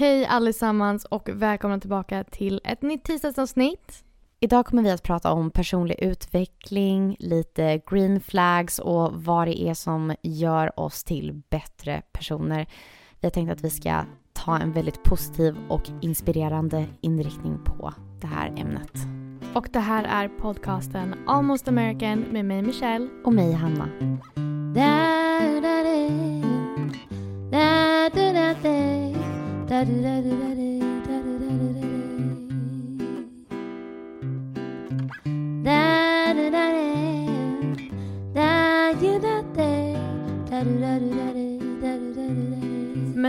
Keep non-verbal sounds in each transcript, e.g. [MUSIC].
Hej allesammans och välkomna tillbaka till ett nytt tisdagsavsnitt. Idag kommer vi att prata om personlig utveckling, lite green flags och vad det är som gör oss till bättre personer. Vi har tänkt att vi ska ta en väldigt positiv och inspirerande inriktning på det här ämnet. Och det här är podcasten Almost American med mig Michelle. Och mig Hanna. Men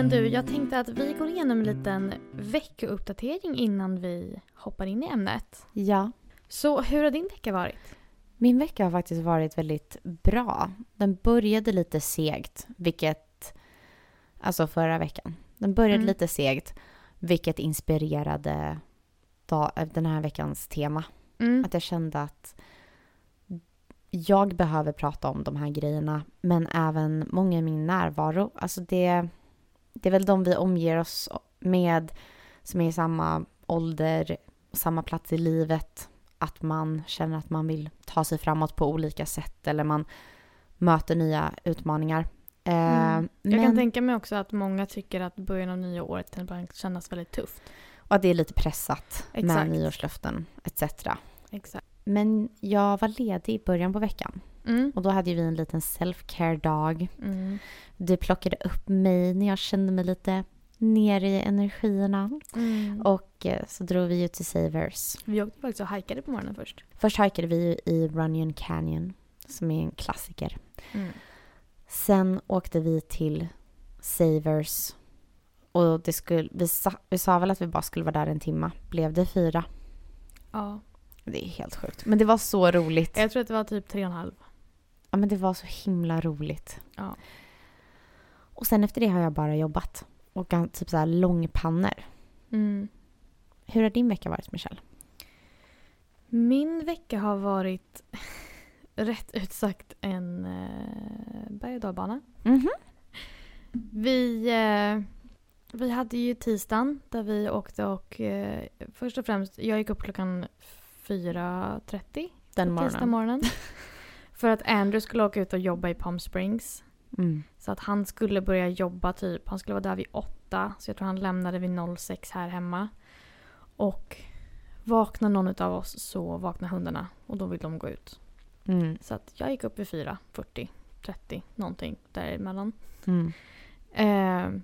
du, jag tänkte att vi går igenom en liten veckouppdatering innan vi hoppar in i ämnet. Ja. Så hur har din vecka varit? Min vecka har faktiskt varit väldigt bra. Den började lite segt, vilket... Alltså förra veckan. Den började Mm. lite segt, vilket inspirerade dag, den här veckans tema. Mm. Att jag kände att jag behöver prata om de här grejerna, men även många i min närvaro. Alltså det, det är väl de vi omger oss med som är i samma ålder, samma plats i livet. Att man känner att man vill ta sig framåt på olika sätt eller man möter nya utmaningar. Mm. Jag kan men- tänka mig också att många tycker att början av nya året kan kännas väldigt tufft. Och att det är lite pressat Exakt. med nyårslöften etc. Exakt. Men jag var ledig i början på veckan Mm. och då hade ju vi en liten self-care-dag. Mm. Du plockade upp mig när jag kände mig lite nere i energierna. Mm. Och eh, så drog vi ut till Savers. Vi åkte faktiskt och hajkade på morgonen först. Först hajkade vi ju i Runyon Canyon, som är en klassiker. Mm. Sen åkte vi till Savers. Och det skulle, vi, sa, vi sa väl att vi bara skulle vara där en timma. Blev det fyra? Ja. Det är helt sjukt. Men det var så roligt. Jag tror att det var typ tre och en halv. Ja, men det var så himla roligt. Ja. Och sen efter det har jag bara jobbat. Och typ så här långpannor. Mm. Hur har din vecka varit, Michelle? Min vecka har varit [LAUGHS] rätt ut sagt en och dalbana. Mhm. Vi, eh, vi hade ju tisdagen där vi åkte och eh, först och främst, jag gick upp klockan 4.30 Den på tisdag morgonen. morgonen. [LAUGHS] för att Andrew skulle åka ut och jobba i Palm Springs. Mm. Så att han skulle börja jobba typ, han skulle vara där vid åtta. Så jag tror han lämnade vid 06 här hemma. Och vaknar någon av oss så vaknar hundarna och då vill de gå ut. Mm. Så att jag gick upp vid 4, 40, 30 någonting däremellan. Mm. Eh,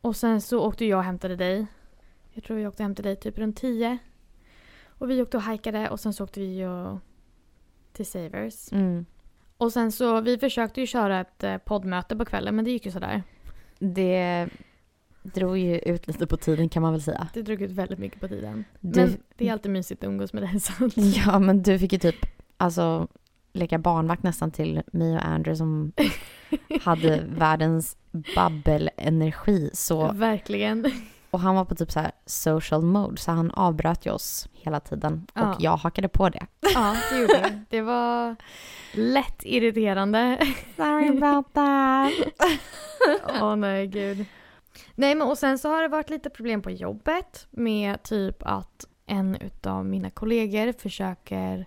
och sen så åkte jag och hämtade dig. Jag tror jag åkte och hämtade dig typ runt 10. Och vi åkte och hajkade och sen så åkte vi ju till Savers. Mm. Och sen så, vi försökte ju köra ett eh, poddmöte på kvällen men det gick ju sådär. Det drog ju ut lite på tiden kan man väl säga. Det drog ut väldigt mycket på tiden. Du, Men det är alltid mysigt att umgås med dig Ja, men du fick ju typ alltså leka barnvakt nästan till mig och Andrew som [LAUGHS] hade världens babbelenergi. Så, Verkligen. och han var på typ så här social mode så han avbröt ju oss hela tiden. Ja. Och jag hakade på det. Ja, det gjorde jag. Det var lätt irriterande. Sorry about that. [LAUGHS] Åh nej, gud. Nej, men och sen så har det varit lite problem på jobbet med typ att en utav mina kollegor försöker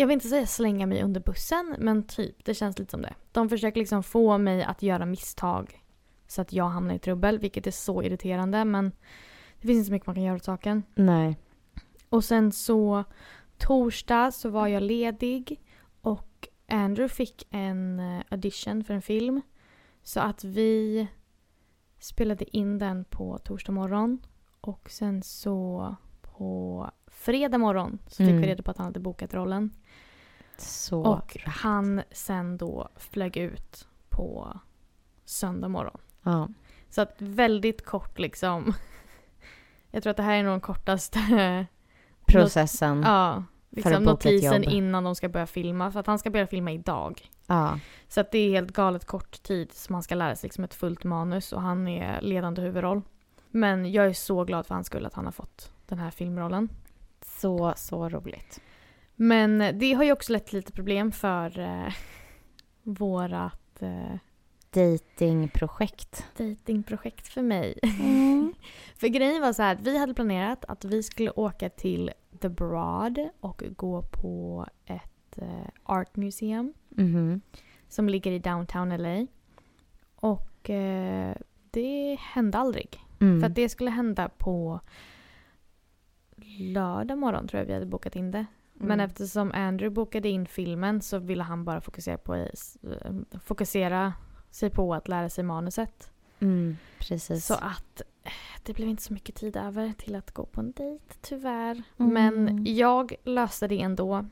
jag vill inte säga slänga mig under bussen, men typ, det känns lite som det. De försöker liksom få mig att göra misstag så att jag hamnar i trubbel, vilket är så irriterande, men det finns inte så mycket man kan göra åt saken. Nej. Och sen så torsdag så var jag ledig och Andrew fick en eh, audition för en film. Så att vi spelade in den på torsdag morgon och sen så på fredag morgon så fick Mm. vi reda på att han hade bokat rollen. Så. Och han sen då flög ut på söndag morgon. Ja. Så att väldigt kort liksom. [LAUGHS] Jag tror att det här är nog den kortaste Processen. Ja, att liksom notisen innan de ska börja filma. För att han ska börja filma idag. Ja. Så att det är helt galet kort tid som han ska lära sig liksom ett fullt manus och han är ledande huvudroll. Men jag är så glad för hans skull att han har fått den här filmrollen. Så, så roligt. Men det har ju också lett till lite problem för eh, [LAUGHS] vårat, eh, datingprojekt. Datingprojekt för mig. Mm. [LAUGHS] För grejen var så här att vi hade planerat att vi skulle åka till The Broad och gå på ett eh, art museum Mhm. som ligger i downtown LA. Och eh, det hände aldrig. Mm. För att det skulle hända på lördag morgon tror jag vi hade bokat in det. Men Mm. eftersom Andrew bokade in filmen så ville han bara fokusera, på, eh, fokusera sig på att lära sig manuset. Mm, precis. Så att eh, det blev inte så mycket tid över till att gå på en dejt, tyvärr. Mm. Men jag löste det ändå.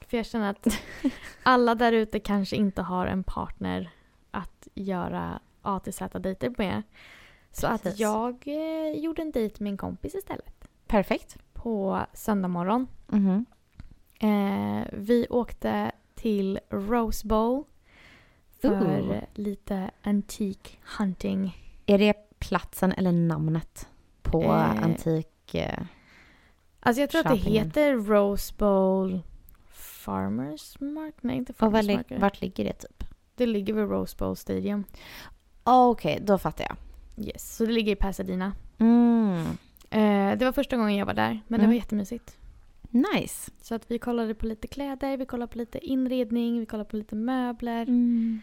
För jag känner att [LAUGHS] alla där ute kanske inte har en partner att göra A till Z-dejter med. Så att Precis. jag eh, gjorde en dejt med en kompis istället. Perfekt. På söndag morgon. Mhm. Eh, vi åkte till Rose Bowl för Ooh. lite antik hunting. Är det platsen eller namnet på Eh, antik... Eh, Alltså jag tror att det Shoppingen. heter Rose Bowl Farmers Market. Nej, inte och var, Farmers li- Market. vart ligger det typ? Det ligger vid Rose Bowl Stadium. Ah, Okej, då fattar jag. Yes, så det ligger i Pasadena. Mm. Eh, det var första gången jag var där, men det Mm. var jättemysigt. Nice. Så att vi kollade på lite kläder, vi kollade på lite inredning, vi kollade på lite möbler. Mm.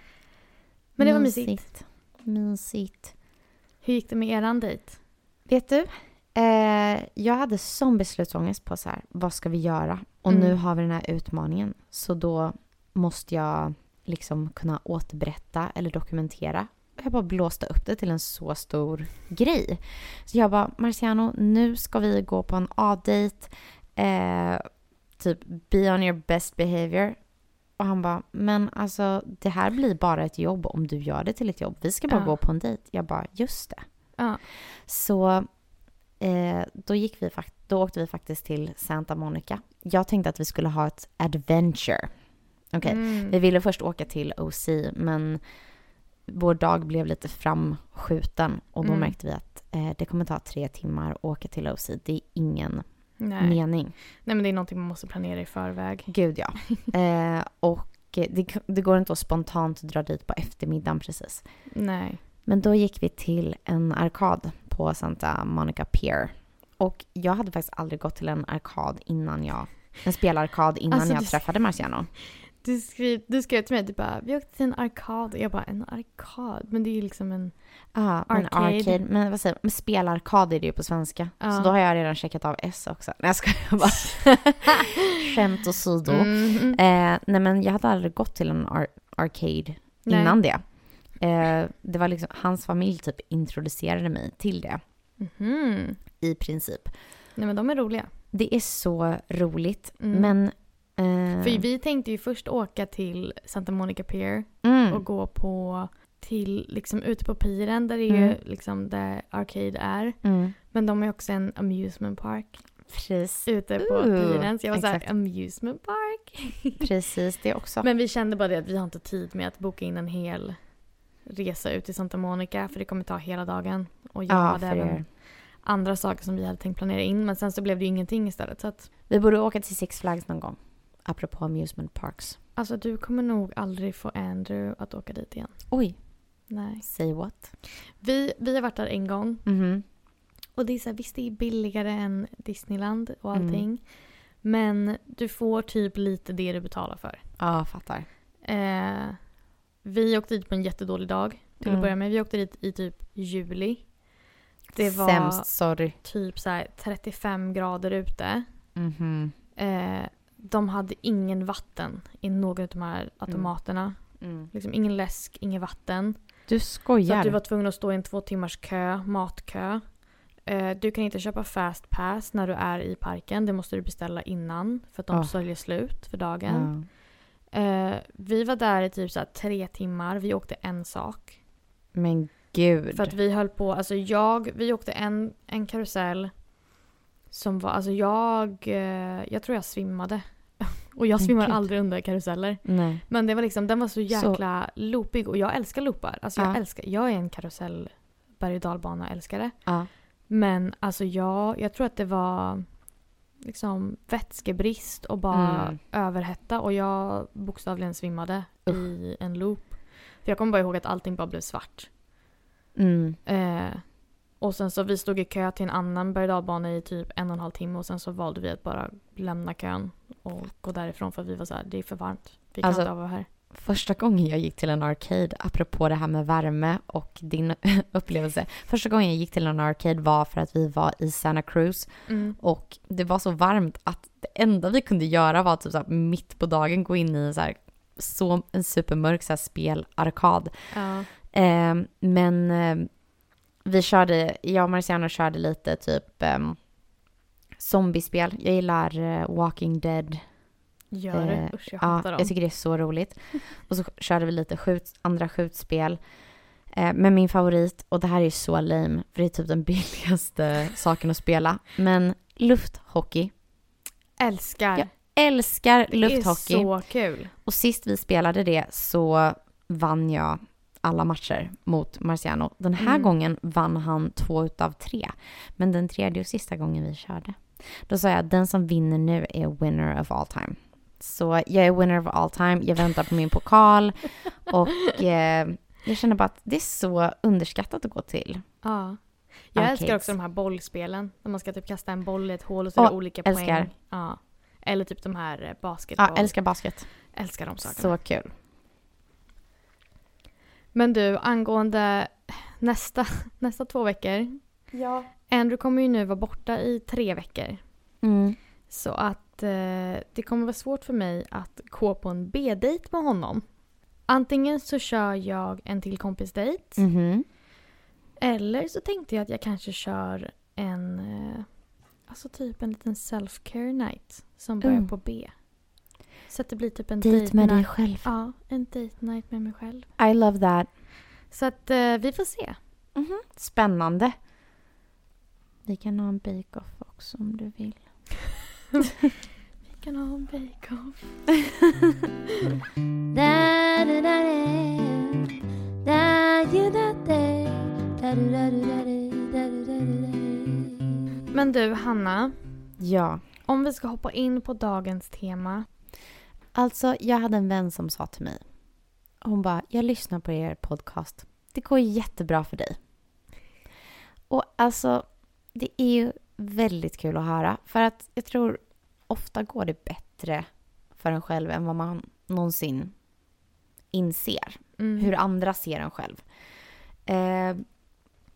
Men det var mysigt. Mysigt. Mysigt. Hur gick det med eran dejt? Vet du? Eh, jag hade sån beslutsångest på så här, vad ska vi göra? Och Mm. nu har vi den här utmaningen. Så då måste jag liksom kunna återberätta eller dokumentera. Jag bara blåste upp det till en så stor grej. Så jag bara, Marciano, nu ska vi gå på en A-dejt. Eh, typ, be on your best behavior. Och han bara, men alltså det här blir bara ett jobb om du gör det till ett jobb. Vi ska bara Ja. gå på en dejt. Jag bara, just det. Ja. Så eh, då, gick vi, då åkte vi faktiskt till Santa Monica. Jag tänkte att vi skulle ha ett adventure. Okej, Mm. vi ville först åka till OC men vår dag blev lite framskjuten och då Mm. märkte vi att eh, det kommer ta tre timmar att åka till OC. Det är ingen Nej. mening. Nej, men det är någonting man måste planera i förväg. Gud ja. [LAUGHS] eh, och det, det går inte att spontant dra dit på eftermiddagen precis. Nej. Men då gick vi till en arkad på Santa Monica Pier. Och jag hade faktiskt aldrig gått till en arkad innan jag... En spelarkad innan Alltså, jag du- träffade Marciano. Du skrev, du skrev till mig du bara, vi åkte till en arkad. Jag bara, en arkad? Men det är ju liksom en... Men Arcade. arcade. Men vad säger man? Spelarkad är det ju på svenska. Ja. Så då har jag redan checkat av S också. Nej jag skojar bara. [LAUGHS] Skämt åsido. Mhm. Eh, nej men jag hade aldrig gått till en ar- arcade Nej. innan det. Eh, det var liksom, hans familj typ introducerade mig till det. Mhm. I princip. Nej men de är roliga. Det är så roligt. Mm. Men... Eh, För vi tänkte ju först åka till Santa Monica Pier mm, och gå på till liksom ute på piren där det är ju Mm. liksom där Arcade är. mm, Men de är också en amusement park precis, ute på Ooh, piren. Så jag var exakt. såhär, amusement park? [LAUGHS] precis det också. Men vi kände bara det att vi har inte tid med att boka in en hel resa ut till Santa Monica för det kommer ta hela dagen. Och jag ja, hade även andra saker som vi hade tänkt planera in men sen så blev det ju ingenting istället. Så att, Vi borde åka till Six Flags någon gång. Apropå amusement parks. alltså du kommer nog aldrig få Andrew att åka dit igen. Oj, Nej. say what? Vi, vi har varit där en gång Mhm. och det är så här, visst det är billigare än Disneyland och Mm. allting. Men du får typ lite det du betalar för. Ja, fattar. Eh, vi åkte dit på en jättedålig dag till Mm. att börja med. Vi åkte dit i typ juli. Det var Sämst, typ så här 35 grader ute. Mhm. Eh, de hade ingen vatten i någon av de här automaterna. Mm. Liksom ingen läsk, ingen vatten. Du Så skojar? att du var tvungen att stå i en två timmars kö, matkö. Eh, du kan inte köpa fast pass när du är i parken. Det måste du beställa innan för att de Ah. säljer slut för dagen. Ja. Eh, vi var där i typ så tre timmar. Vi åkte en sak. Men gud. För att vi höll på, alltså jag, vi åkte en, en karusell som var, alltså jag, eh, jag tror jag svimmade. [LAUGHS] Och jag svimmar aldrig under karuseller. Nej. Men det var liksom, den var så jäkla loopig och jag älskar loopar. Alltså jag Ja. älskar, jag är en karusell berg och dalbana älskare. Ja. Men alltså jag, jag tror att det var liksom vätskebrist och bara Mm. överhetta och jag bokstavligen svimmade Usch. i en loop. För jag kommer bara ihåg att allting bara blev svart. Mm. Eh, och sen så vi stod i kö till en annan berg i typ en och en halv timme och sen så valde vi att bara lämna kön och gå därifrån för att vi var så här, det är för varmt. Vi kan Alltså- inte vara här. Första gången jag gick till en arcade, apropå det här med värme och din [LAUGHS] upplevelse. Första gången jag gick till en arcade var för att vi var i Santa Cruz Mm. och det var så varmt att det enda vi kunde göra var typ så här, mitt på dagen gå in i så här, så, en supermörk så här, spelarkad. Ja. Eh, men vi körde, jag och Marciano körde lite typ eh, zombiespel. Jag gillar eh, Walking Dead. Gör det. Eh, Usch jag Ja, hatar dem. jag tycker det är så roligt. Och så körde vi lite skjut, andra skjutspel. Eh, men min favorit, och det här är så lame, för det är typ den [LAUGHS] billigaste saken att spela. Men lufthockey. Älskar. Ja, Älskar det lufthockey. är så kul. Och sist vi spelade det så vann jag alla matcher mot Marciano. Den här Mm. gången vann han två utav tre. Men den tredje och sista gången vi körde, då sa jag att den som vinner nu är winner of all time. Så jag är winner of all time, jag väntar på min pokal [LAUGHS] och eh, jag känner bara att det är så underskattat att gå till. Ja. Jag älskar Arcades. också de här bollspelen. När man ska typ kasta en boll i ett hål och så är det olika älskar. poäng. Ja. Eller typ de här eh, basketboll. Ja, älskar basket. älskar de sakerna. Så kul. Men du, angående nästa, [LAUGHS] nästa två veckor. Ja. Andrew kommer ju nu vara borta i tre veckor. Mm. Så att eh, det kommer vara svårt för mig att gå på en B-dejt med honom. Antingen så kör jag en till kompisdejt. Mhm. Eller så tänkte jag att jag kanske kör en, eh, alltså typ en liten self-care night som börjar Mm. på B. Så att det blir typ en Dejt date med dig night. själv. Ja, en date night med mig själv. I love that. Så att eh, vi får se. Mhm. Spännande. Vi kan ha en bake-off också om du vill. [LAUGHS] Vi kan ha en bake-off. Men du, Hanna. Ja. Om vi ska hoppa in på dagens tema. Alltså, jag hade en vän som sa till mig. Hon bara, jag lyssnar på er podcast. Det går jättebra för dig. Och alltså, det är ju väldigt kul att höra. För att jag tror ofta går det bättre för en själv än vad man någonsin inser. Mm. hur andra ser en själv. Eh,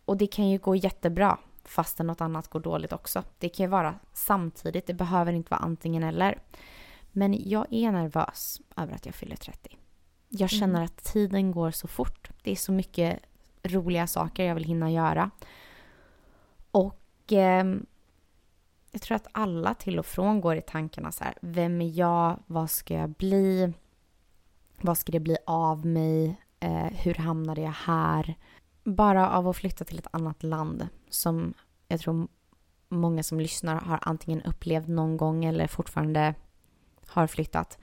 och det kan ju gå jättebra fastän något annat går dåligt också. Det kan ju vara samtidigt, det behöver inte vara antingen eller. Men jag är nervös över att jag fyller 30. Jag Mm. känner att tiden går så fort. Det är så mycket roliga saker jag vill hinna göra. Och ehm, jag tror att alla till och från går i tankarna så här, vem är jag? Vad ska jag bli? Vad ska det bli av mig? Eh, hur hamnade jag här? Bara av att flytta till ett annat land som jag tror många som lyssnar har antingen upplevt någon gång eller fortfarande har flyttat.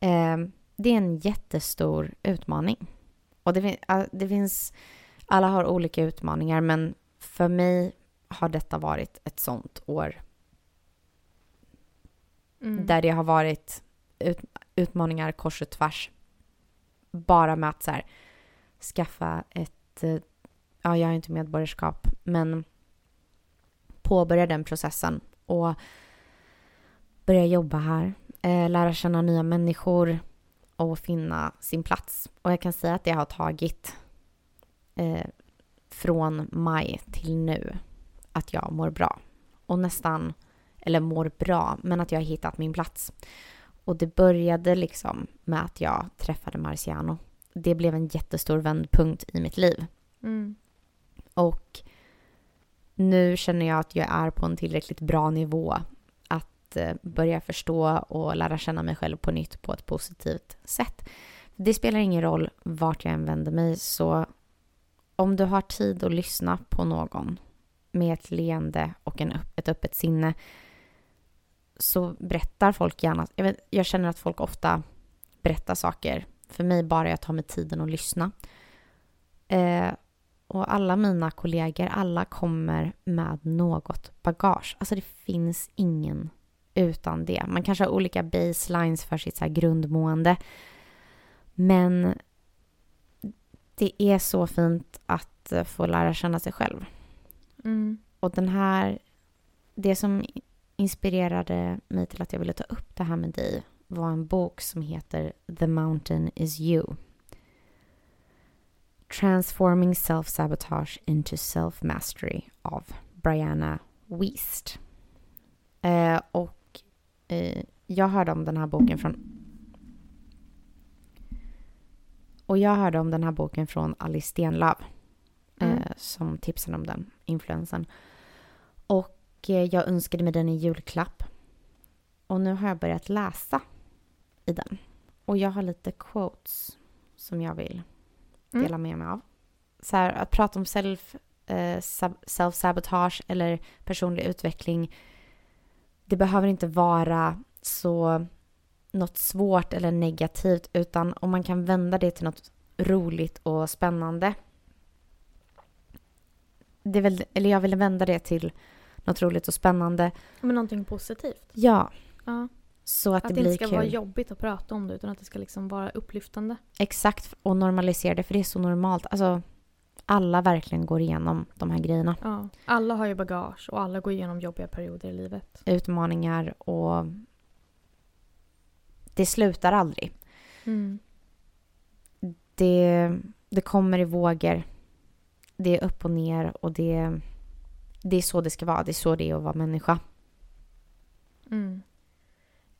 Eh, det är en jättestor utmaning. Och det, det finns, alla har olika utmaningar men för mig har detta varit ett sånt år Mm. där det har varit ut, utmaningar kors och tvärs. Bara med att så här, skaffa ett, eh, ja jag har inte medborgarskap, men påbörja den processen och börja jobba här, eh, lära känna nya människor och finna sin plats. Och jag kan säga att det har tagit eh, från maj till nu att jag mår bra. Och nästan eller mår bra, men att jag har hittat min plats. Och det började liksom med att jag träffade Marciano. Det blev en jättestor vändpunkt i mitt liv. Mm. Och nu känner jag att jag är på en tillräckligt bra nivå att eh, börja förstå och lära känna mig själv på nytt på ett positivt sätt. Det spelar ingen roll vart jag än vänder mig, så om du har tid att lyssna på någon med ett leende och en, ett öppet sinne så berättar folk gärna. Jag, vet, jag känner att folk ofta berättar saker för mig bara jag tar mig tiden att lyssna. Eh, och alla mina kollegor, alla kommer med något bagage. Alltså det finns ingen utan det. Man kanske har olika baselines för sitt så här grundmående. Men det är så fint att eh, få lära känna sig själv. Mm. Och den här, det som inspirerade mig till att jag ville ta upp det här med dig var en bok som heter The Mountain is You. Transforming Self-Sabotage into Self-Mastery av Brianna Wiest. Eh, och eh, jag hörde om den här boken från och jag hörde om den här boken från Alice Stenlöf Mm. eh, som tipsade om den, influensen. Och eh, jag önskade mig den i julklapp. Och nu har jag börjat läsa i den. Och jag har lite quotes som jag vill Mm. dela med mig av. Så här, att prata om self, eh, sab- self-sabotage eller personlig utveckling. Det behöver inte vara så något svårt eller negativt utan om man kan vända det till något roligt och spännande. Det väl, eller jag vill vända det till något roligt och spännande. Men någonting positivt. Ja, Ja. så att, Att det det blir inte ska kul. vara jobbigt att prata om det utan att det ska liksom vara upplyftande. Exakt, och normalisera det för det är så normalt. Alltså, alla verkligen går igenom de här grejerna. Ja. Alla har ju bagage och alla går igenom jobbiga perioder i livet. Utmaningar och det slutar aldrig. Mm. Det, det kommer i vågor. Det är upp och ner och det, det är så det ska vara. Det är så det är att vara människa. Mm.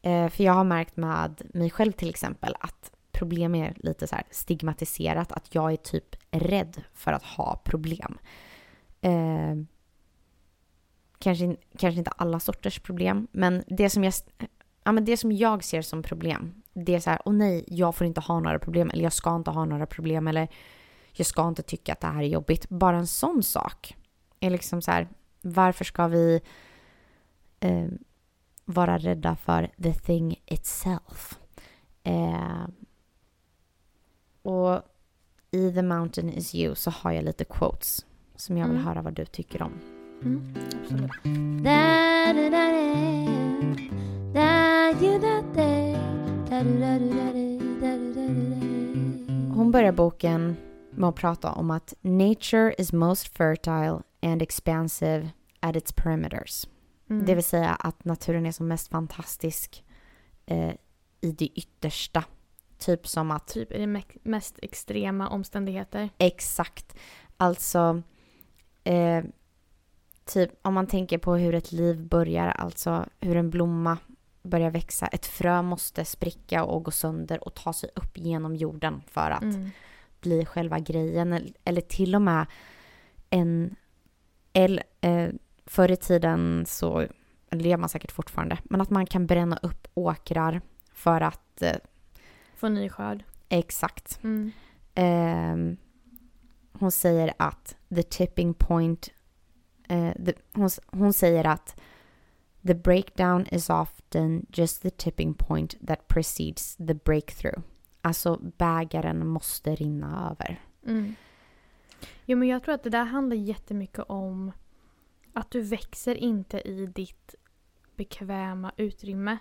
Eh, för jag har märkt med mig själv till exempel att problem är lite så här stigmatiserat. Att jag är typ rädd för att ha problem. Eh, kanske, kanske inte alla sorters problem, men det som jag, ja, men det som jag ser som problem, det är så här, åh nej, jag får inte ha några problem, eller jag ska inte ha några problem, eller jag ska inte tycka att det här är jobbigt. Bara en sån sak är liksom så här, varför ska vi eh, vara rädda för the thing itself? Eh, och i The Mountain is you så har jag lite quotes som jag vill Mm. höra vad du tycker om. Mm. Absolut. Hon börjar boken med att prata om att nature is most fertile and expansive at its perimeters. Mm. Det vill säga att naturen är som mest fantastisk eh, i det yttersta. Typ som att Typ i de me- mest extrema omständigheter. Exakt. Alltså, eh, typ om man tänker på hur ett liv börjar, alltså hur en blomma börjar växa. Ett frö måste spricka och gå sönder och ta sig upp genom jorden för att Mm. bli själva grejen. Eller- Eller till och med en... Eller, eh, förr i tiden så, eller det gör man säkert fortfarande, men att man kan bränna upp åkrar för att... Eh, Få ny skörd. exakt. Mm. Ehm, hon säger att the tipping point... eh, the, hon, hon säger att the breakdown is often just the tipping point that precedes the breakthrough. Alltså bägaren måste rinna över. Mm. Jo, men jag tror att det där handlar jättemycket om att du växer inte i ditt bekväma utrymme.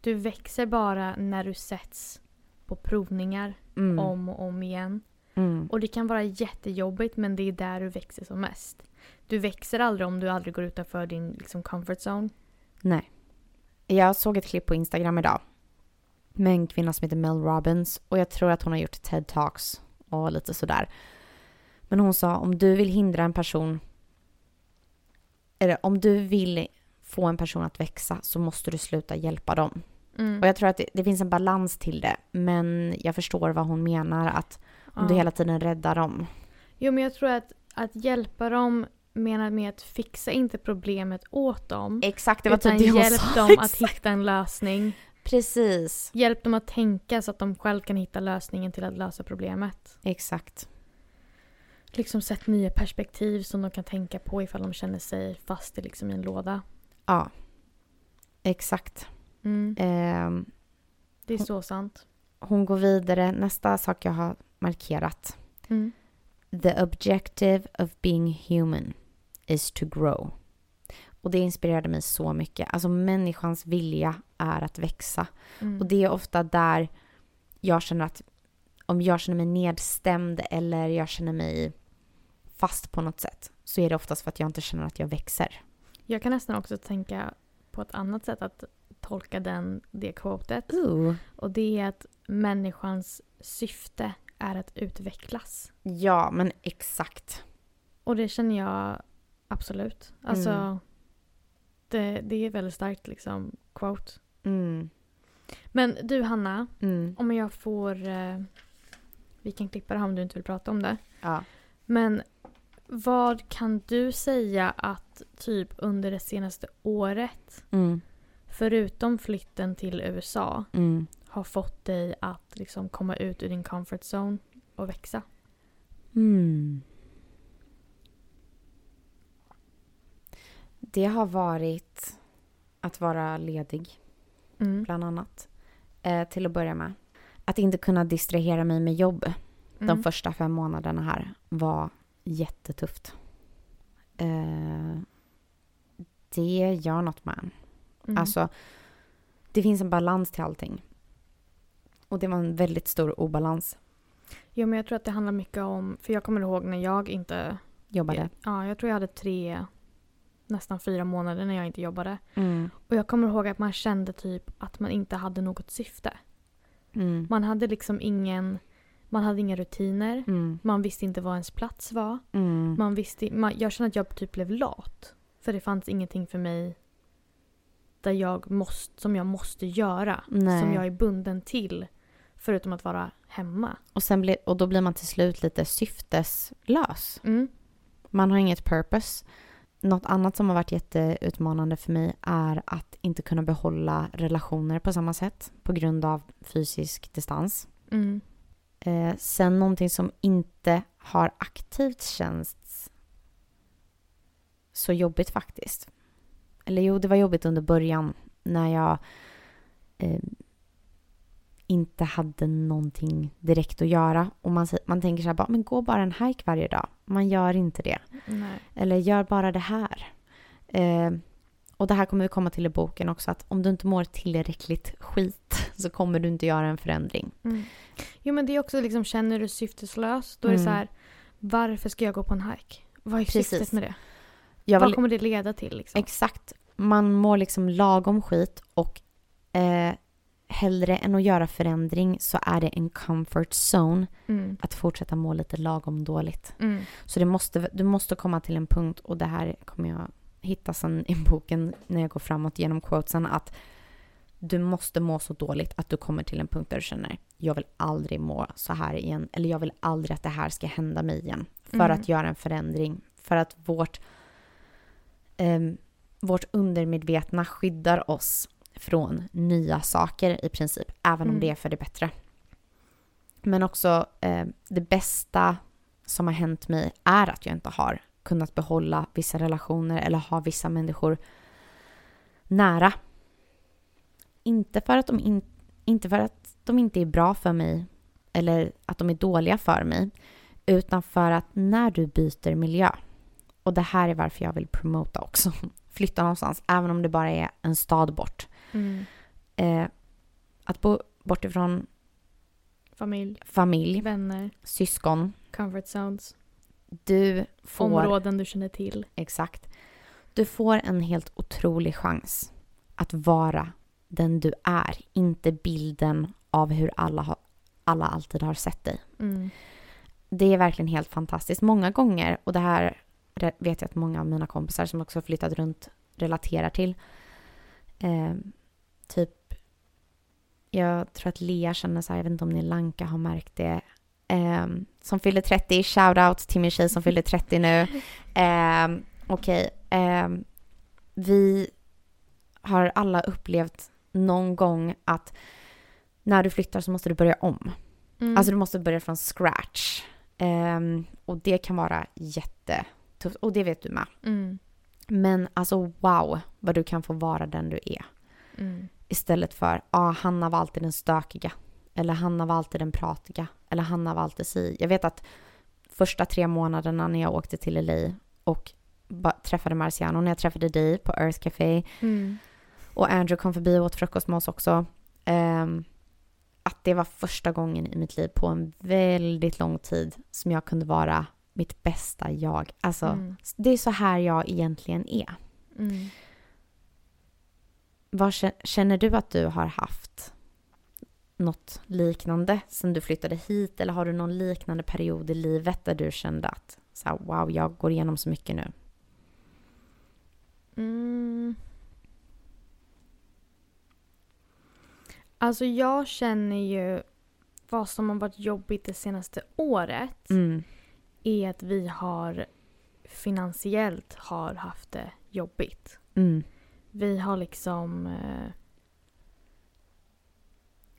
Du växer bara när du sätts på provningar Mm. om och om igen. Mm. Och det kan vara jättejobbigt men det är där du växer som mest. Du växer aldrig om du aldrig går utanför din liksom, comfort zone. Nej. Jag såg ett klipp på Instagram idag med en kvinna som heter Mel Robbins och jag tror att hon har gjort TED-talks och lite sådär. Men hon sa om du vill hindra en person eller om du vill få en person att växa så måste du sluta hjälpa dem. Mm. Och jag tror att det, det finns en balans till det men jag förstår vad hon menar att om Ja. du hela tiden räddar dem. Jo, men jag tror att, att hjälpa dem menar med att fixa inte problemet åt dem. Exakt, det var typ det hjälp sa. dem [LAUGHS] att hitta en lösning. Precis. Hjälp dem att tänka så att de själv kan hitta lösningen till att lösa problemet. Exakt. Liksom sätt nya perspektiv som de kan tänka på ifall de känner sig fast i, liksom, en låda. Ja. Exakt. Mm. Ehm, Det är så sant. hon går vidare. Nästa sak jag har markerat. Mm. The objective of being human is to grow. Och det inspirerade mig så mycket. Alltså människans vilja är att växa. Mm. Och det är ofta där jag känner att om jag känner mig nedstämd eller jag känner mig fast på något sätt så är det oftast för att jag inte känner att jag växer. Jag kan nästan också tänka på ett annat sätt att tolka den, det quotet. Ooh. Och det är att människans syfte är att utvecklas. Ja, men exakt. Och det känner jag absolut. Alltså, Mm. det, det är väldigt starkt liksom quote. Mm. Men du Hanna, Mm. om jag får... Eh, vi kan klippa det här om du inte vill prata om det. Ja. Men vad kan du säga att typ under det senaste året, Mm. Förutom flytten till USA, Mm. har fått dig att liksom komma ut ur din comfort zone och växa? Mm. Det har varit att vara ledig, Mm. bland annat. Eh, till att börja med. Att inte kunna distrahera mig med jobb de Mm. första fem månaderna här var jättetufft. Eh, det gör något med en. Mm. Alltså, det finns en balans till allting. Och det var en väldigt stor obalans. Jo, men jag tror att det handlar mycket om... För jag kommer ihåg när jag inte... Jobbade. Ja, jag tror jag hade tre, nästan fyra månader när jag inte jobbade. Mm. Och jag kommer ihåg att man kände typ att man inte hade något syfte. Mm. Man hade liksom ingen... Man hade inga rutiner. Mm. Man visste inte vad ens plats var. Mm. Man visste, man, jag kände att jag typ blev lat. För det fanns ingenting för mig där jag måste, som jag måste göra. Nej. Som jag är bunden till. Förutom att vara hemma. Och, sen blir, och då blir man till slut lite syfteslös. Mm. Man har inget purpose. Något annat som har varit jätteutmanande för mig är att inte kunna behålla relationer på samma sätt på grund av fysisk distans. Mm. Eh, sen någonting som inte har aktivt känts så jobbigt faktiskt. Eller jo, det var jobbigt under början när jag eh, inte hade någonting direkt att göra. Och man, man tänker så här, bara, men gå bara en hike varje dag. Man gör inte det. Nej. Eller gör bara det här. Eh, och det här kommer vi komma till i boken också, att om du inte mår tillräckligt skit [LAUGHS] så kommer du inte göra en förändring. Mm. Jo men det är också liksom, känner du syfteslös, då är det Mm. så här, varför ska jag gå på en hike? Vad är Precis. syftet med det? Jag Vad vill, kommer det leda till liksom? exakt. Man mår liksom lagom skit och eh, hellre än att göra förändring så är det en comfort zone Mm. att fortsätta må lite lagom dåligt. Mm. Så det måste, du måste komma till en punkt och det här kommer jag hitta sen i boken när jag går framåt genom quotesen att du måste må så dåligt att du kommer till en punkt där du känner jag vill aldrig må så här igen eller jag vill aldrig att det här ska hända mig igen för Mm. att göra en förändring för att vårt ehm, vårt undermedvetna skyddar oss från nya saker i princip även om Mm. det är för det bättre. Men också eh, det bästa som har hänt mig är att jag inte har kunnat behålla vissa relationer eller ha vissa människor nära. Inte för att de, in, inte, för att de inte är bra för mig eller att de är dåliga för mig utan för att när du byter miljö och det här är varför jag vill promota också [LAUGHS] flytta någonstans även om det bara är en stad bort. Mm. Eh, att bo bort ifrån Familj, familj, vänner, syskon. comfort zones, Du får... områden du känner till. Exakt. Du får en helt otrolig chans att vara den du är, inte bilden av hur alla, har, alla alltid har sett dig. Mm. Det är verkligen helt fantastiskt. Många gånger, och det här vet jag att många av mina kompisar som också flyttat runt relaterar till. Eh, typ, jag tror att Lea känner så här, jag vet inte om ni Lanka har märkt det. Eh, som fyller 30, shout out till min tjej som fyller 30 nu. [LAUGHS] Eh, Okej, eh, vi har alla upplevt någon gång att när du flyttar så måste du börja om. Mm. Alltså du måste börja från scratch. Ehm, och det kan vara jättetufft. Och det vet du med. mm. Men alltså wow vad du kan få vara den du är. Mm. Istället för, ah, Hanna var alltid den stökiga. Eller Hanna var alltid den pratiga. Eller Hanna var alltid si. Jag vet att första tre månaderna när jag åkte till LA och träffade Marciano, när jag träffade dig på Earth Café Mm. och Andrew kom förbi och åt frukost med oss också. Ehm, att det var första gången i mitt liv på en väldigt lång tid som jag kunde vara mitt bästa jag. Alltså, Mm. det är så här jag egentligen är. Mm. Vad kä- känner du att du har haft något liknande sen du flyttade hit? Eller har du någon liknande period i livet där du kände att så här, wow, jag går igenom så mycket nu? Mm. Alltså jag känner ju vad som har varit jobbigt det senaste året Mm. Är att vi har finansiellt har haft det jobbigt. Mm. Vi har liksom... Eh,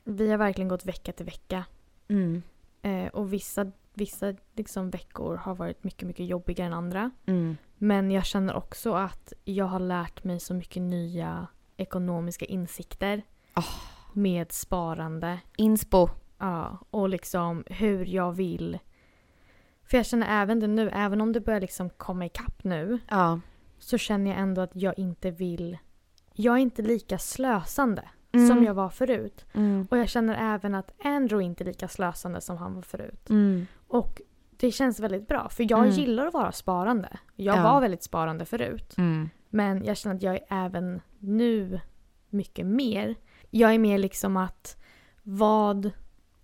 vi har verkligen gått vecka till vecka. Mm. Eh, och vissa, vissa liksom veckor har varit mycket, mycket jobbigare än andra. Mm. Men jag känner också att jag har lärt mig så mycket nya ekonomiska insikter. Ah. Med sparande. Inspo. Ja, och liksom hur jag vill. För jag känner även det nu, även om det börjar liksom komma ikapp nu. Ja. Så känner jag ändå att jag inte vill. Jag är inte lika slösande Mm. som jag var förut. Mm. Och jag känner även att Andrew inte är lika slösande som han var förut. Mm. Och det känns väldigt bra. För jag Mm. gillar att vara sparande. Jag Ja. var väldigt sparande förut. Mm. Men jag känner att jag är även nu mycket mer. Jag är mer liksom att vad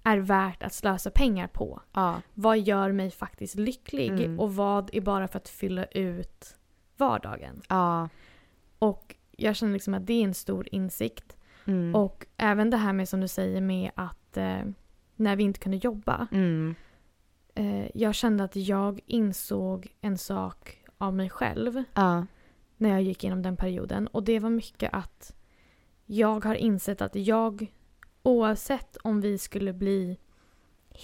är värt att slösa pengar på? Ja. Vad gör mig faktiskt lycklig? Mm. Och vad är bara för att fylla ut vardagen? Ja. Och jag känner liksom att det är en stor insikt. Mm. Och även det här med som du säger med att eh, när vi inte kunde jobba. Mm. Eh, jag kände att jag insåg en sak av mig själv Ja. när jag gick igenom den perioden. Och det var mycket att jag har insett att jag, oavsett om vi skulle bli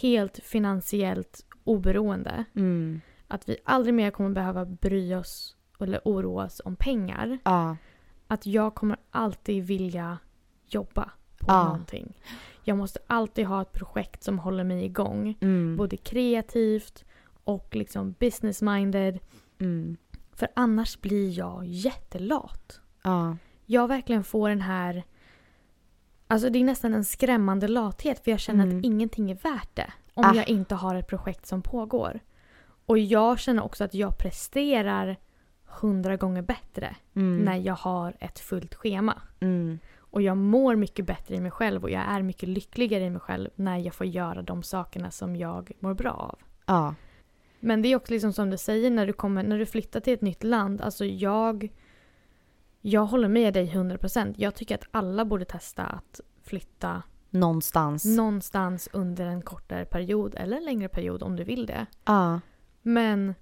helt finansiellt oberoende, Mm. att vi aldrig mer kommer behöva bry oss eller oroa oss om pengar. Ja. Att jag kommer alltid vilja jobba på Ja. någonting. Jag måste alltid ha ett projekt som håller mig igång. Mm. Både kreativt och liksom business-minded. Mm. För annars blir jag jättelat. Ja. Jag verkligen får den här... Alltså det är nästan en skrämmande lathet för jag känner Mm. att ingenting är värt det. Om Ah. jag inte har ett projekt som pågår. Och jag känner också att jag presterar hundra gånger bättre Mm. när jag har ett fullt schema. Mm. Och jag mår mycket bättre i mig själv och jag är mycket lyckligare i mig själv när jag får göra de sakerna som jag mår bra av. Ja. Men det är också liksom som du säger när du, kommer, när du flyttar till ett nytt land. Alltså jag, jag håller med dig 100%. Jag tycker att alla borde testa att flytta Någonstans. någonstans under en kortare period eller en längre period om du vill det. Ja. Men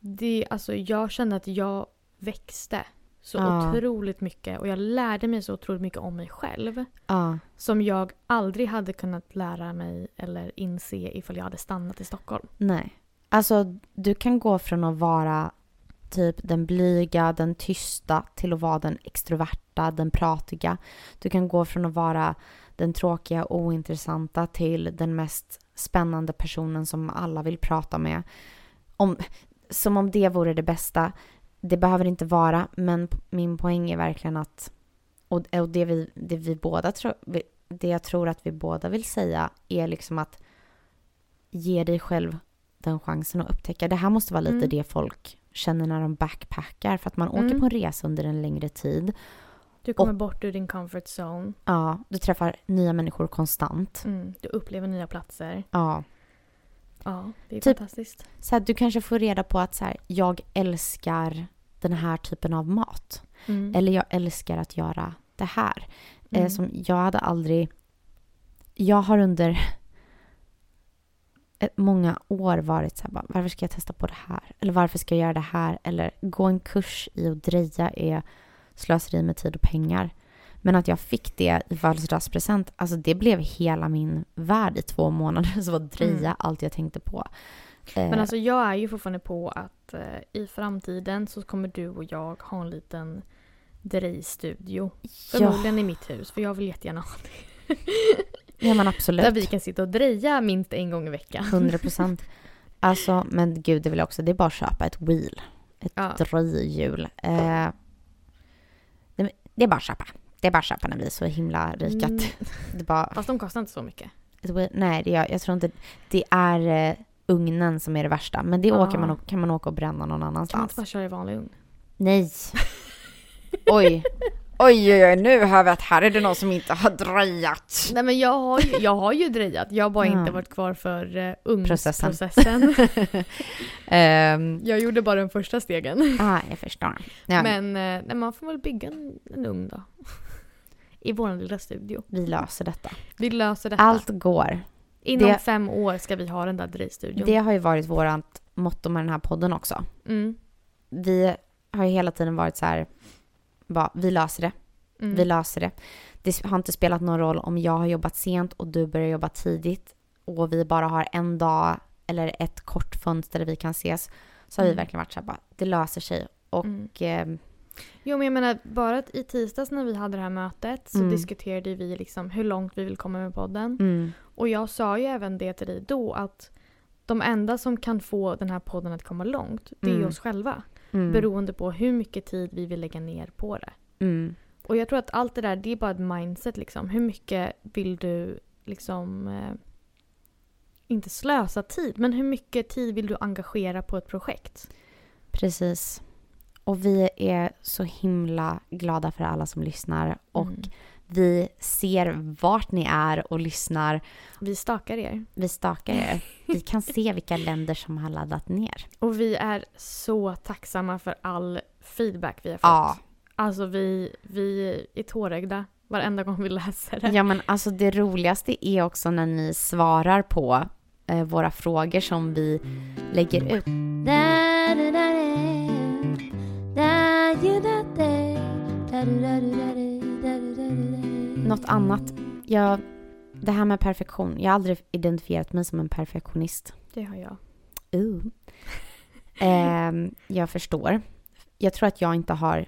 det, alltså jag kände att jag växte så Ja. otroligt mycket och jag lärde mig så otroligt mycket om mig själv. Ja. Som jag aldrig hade kunnat lära mig eller inse ifall jag hade stannat i Stockholm. Nej. Alltså, du kan gå från att vara typ den blyga, den tysta till att vara den extroverta, den pratiga. Du kan gå från att vara den tråkiga, ointressanta till den mest spännande personen som alla vill prata med. Om, som om det vore det bästa. Det behöver inte vara, men min poäng är verkligen att och, och det, vi, det vi båda tror, det jag tror att vi båda vill säga är liksom att ge dig själv den chansen att upptäcka. Det här måste vara lite Mm. det folk känner när de backpackar för att man åker Mm. på en resa under en längre tid. Du kommer bort ur din comfort zone. Ja, du träffar nya människor konstant. Mm, du upplever nya platser. Ja. Ja, det är Typ- fantastiskt. Så att du kanske får reda på att så här, jag älskar den här typen av mat. Mm. Eller jag älskar att göra det här. Eh, Mm. som jag hade aldrig... Jag har under många år varit så här, bara, varför ska jag testa på det här? Eller varför ska jag göra det här? Eller gå en kurs i att dreja är slöseri med tid och pengar. Men att jag fick det i födelsedagspresent, alltså det blev hela min värld i två månader. [LAUGHS] Så var dreja Mm. allt jag tänkte på. Eh, Men alltså jag är ju fortfarande på att eh, i framtiden så kommer du och jag ha en liten drejstudio. ja, Förmodligen i mitt hus, för jag vill jättegärna ha det. [LAUGHS] ja, men absolut. Där vi kan sitta och dreja minst en gång i veckan. 100 procent. [LAUGHS] Alltså, men gud, det vill jag också. Det är bara att köpa ett wheel. Ett Ja. dröjhjul. Eh, det, är bara att köpa. Det är bara att köpa när vi är så himla rika. Mm. Det bara, Fast de kostar inte så mycket. nej, det, jag, jag tror inte... Det är eh, ugnen som är det värsta. Men det Ja. åker man, kan man åka och bränna någon Kan man annanstans. inte bara köra i vanlig ugn? Nej. Oj. [LAUGHS] Oj, oj, oj, nu hör vi att här är det någon som inte har dröjat. Nej men jag har ju, jag har ju drejat. Jag har bara Ja. inte varit kvar för uh, Processen. ugnsprocessen. [LAUGHS] Ehm, jag gjorde bara den första stegen. ah, jag förstår. Ja, Men eh, nej, man får väl bygga en, en ugn då. I vår lilla studio. Vi löser detta. Vi löser detta. Allt går. Inom det- fem år ska vi ha den där drejstudion. Det har ju varit vårt motto med den här podden också. Mm. Vi har ju hela tiden varit så här, bara, vi löser det. Mm. Vi löser det. Det har inte spelat någon roll om jag har jobbat sent och du börjar jobba tidigt och vi bara har en dag eller ett kort fönster där vi kan ses. Så har vi Mm. verkligen varit så här, bara, det löser sig. Och ehm, Jo men jag menar bara att i tisdags när vi hade det här mötet så Mm. diskuterade vi liksom hur långt vi vill komma med podden. mm, Och jag sa ju även det till dig då att de enda som kan få den här podden att komma långt det är Mm. oss själva. Mm, Beroende på hur mycket tid vi vill lägga ner på det. mm, Och jag tror att allt det där det är bara ett mindset liksom. Hur mycket vill du liksom eh, inte slösa tid men hur mycket tid vill du engagera på ett projekt? precis. Och vi är så himla glada för alla som lyssnar och Mm. Vi ser vart ni är och lyssnar. Vi stakar er. Vi stakar er. Vi kan se vilka länder som har laddat ner. Och vi är så tacksamma för all feedback vi har fått. Ja. Alltså vi, vi är tårögda varenda gång vi läser det. Ja men alltså det roligaste är också när ni svarar på eh, våra frågor som vi lägger ut. Något annat. Jag, det här med perfektion. Jag har aldrig identifierat mig som en perfektionist. Det har jag. Uh. [LAUGHS] Ehm, jag förstår. Jag tror att jag inte har...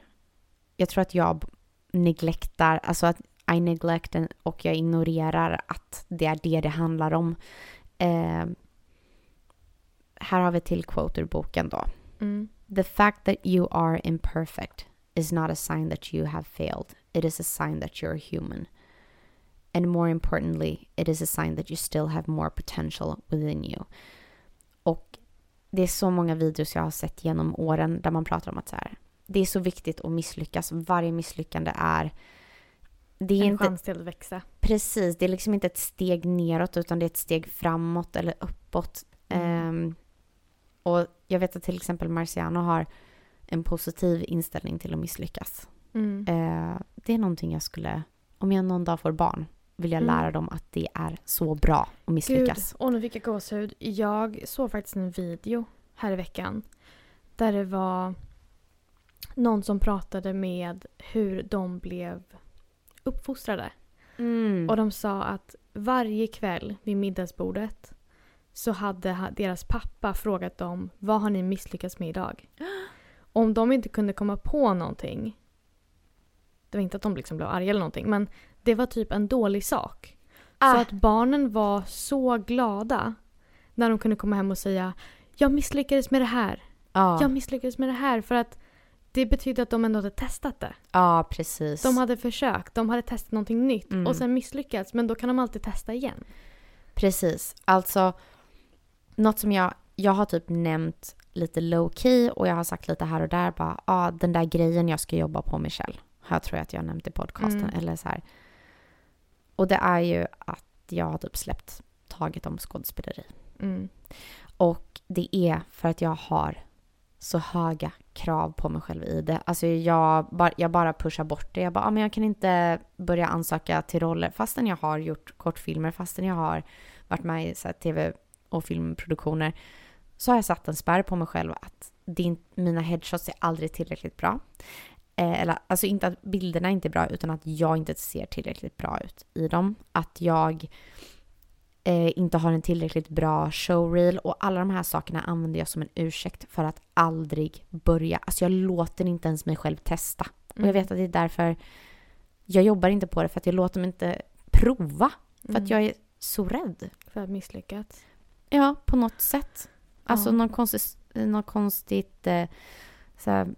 Jag tror att jag neglektar, alltså att I neglect och jag ignorerar att det är det det handlar om. Ehm, här har vi till quote ur boken då. Mm. The fact that you are imperfect is not a sign that you have failed. It is a sign that you're human. And more importantly, it is a sign that you still have more potential within you. Och det är så många videos jag har sett genom åren där man pratar om att så här, det är så viktigt att misslyckas. Varje misslyckande är... Det är En inte, chans till att växa. Precis, det är liksom inte ett steg neråt utan det är ett steg framåt eller uppåt. Mm. Ehm, och jag vet att till exempel Marciano har en positiv inställning till att misslyckas. Mm. Eh, det är någonting jag skulle, om jag någon dag får barn, vill jag Mm. lära dem att det är så bra att Gud, misslyckas. och nu fick jag gåshud. Jag såg faktiskt en video här i veckan där det var någon som pratade med hur de blev uppfostrade. Mm. Och de sa att varje kväll vid middagsbordet så hade ha- deras pappa frågat dem vad har ni misslyckats med idag? [GASPS] Om de inte kunde komma på någonting, det var inte att de liksom blev arga eller någonting, men det var typ en dålig sak. Ah. Så att barnen var så glada när de kunde komma hem och säga jag misslyckades med det här, ja. jag misslyckades med det här för att det betydde att de ändå hade testat det. ja, precis. De hade försökt, de hade testat någonting nytt Mm. och sen misslyckats men då kan de alltid testa igen. Precis. Alltså, något som jag, jag har typ nämnt lite low key och jag har sagt lite här och där bara, ja ah, den där grejen jag ska jobba på Michelle. Här tror jag att jag nämnt i podcasten. Mm. Eller så här. Och det är ju att jag har typ släppt taget om skådespeleri. Mm. Och det är för att jag har så höga krav på mig själv i det. Alltså jag, bara, jag bara pushar bort det. Jag bara, ah, men jag kan inte börja ansöka till roller fastän jag har gjort kortfilmer, fastän jag har varit med i så här, tv och filmproduktioner. Så har jag satt en spärr på mig själv att din, mina headshots är aldrig tillräckligt bra. Eh, eller, alltså inte att bilderna inte är bra utan att jag inte ser tillräckligt bra ut i dem. Att jag eh, inte har en tillräckligt bra showreel och alla de här sakerna använder jag som en ursäkt för att aldrig börja. Alltså jag låter inte ens mig själv testa. Och jag vet att det är därför jag jobbar inte på det för att jag låter mig inte prova. För Mm. att jag är så rädd. För att misslyckats. Ja, på något sätt. Alltså Ja. något konstigt, något konstigt eh, så här,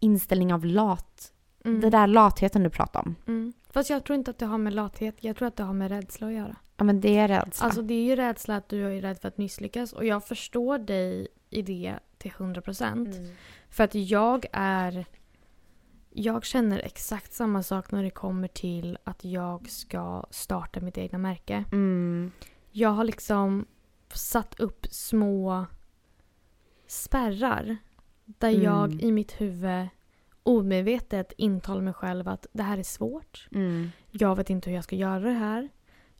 inställning av lat, Mm. Det där latheten du pratade om. Mm. Fast jag tror inte att det har med lathet, jag tror att det har med rädsla att göra. Ja men det är rädsla. Alltså det är ju rädsla att du är rädd för att misslyckas och jag förstår dig i det till 100%. Mm. För att jag är... Jag känner exakt samma sak när det kommer till att jag ska starta mitt egna märke. Mm. Jag har liksom satt upp små spärrar där Mm. jag i mitt huvud omedvetet intalar mig själv att det här är svårt. Mm. Jag vet inte hur jag ska göra det här.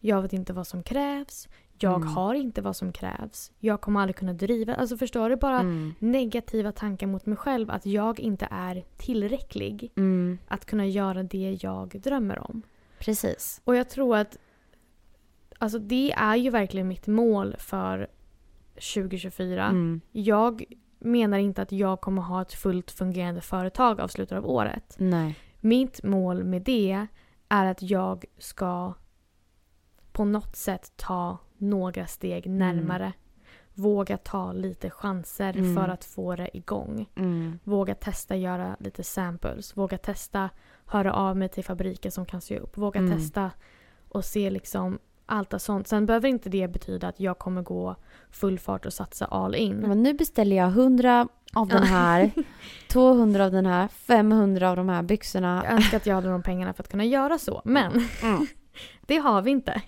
Jag vet inte vad som krävs. Jag Mm. har inte vad som krävs. Jag kommer aldrig kunna driva. Alltså förstår du? Bara Mm. negativa tankar mot mig själv att jag inte är tillräcklig Mm. att kunna göra det jag drömmer om. Precis. Och jag tror att alltså det är ju verkligen mitt mål för 2024. Mm. Jag menar inte att jag kommer ha ett fullt fungerande företag av slutet av året. Nej. Mitt mål med det är att jag ska på något sätt ta några steg närmare. Våga ta lite chanser Mm. för att få det igång. Mm. Våga testa göra lite samples. Våga testa höra av mig till fabriker som kan sy upp. Våga Mm. testa och se liksom allt sånt. Sen behöver inte det betyda att jag kommer gå full fart och satsa all in. Men nu beställer jag 100 [LAUGHS] av den här, 200 av den här, 500 av de här byxorna. Jag önskar att jag hade de pengarna för att kunna göra så. Men Mm. [LAUGHS] det har vi inte.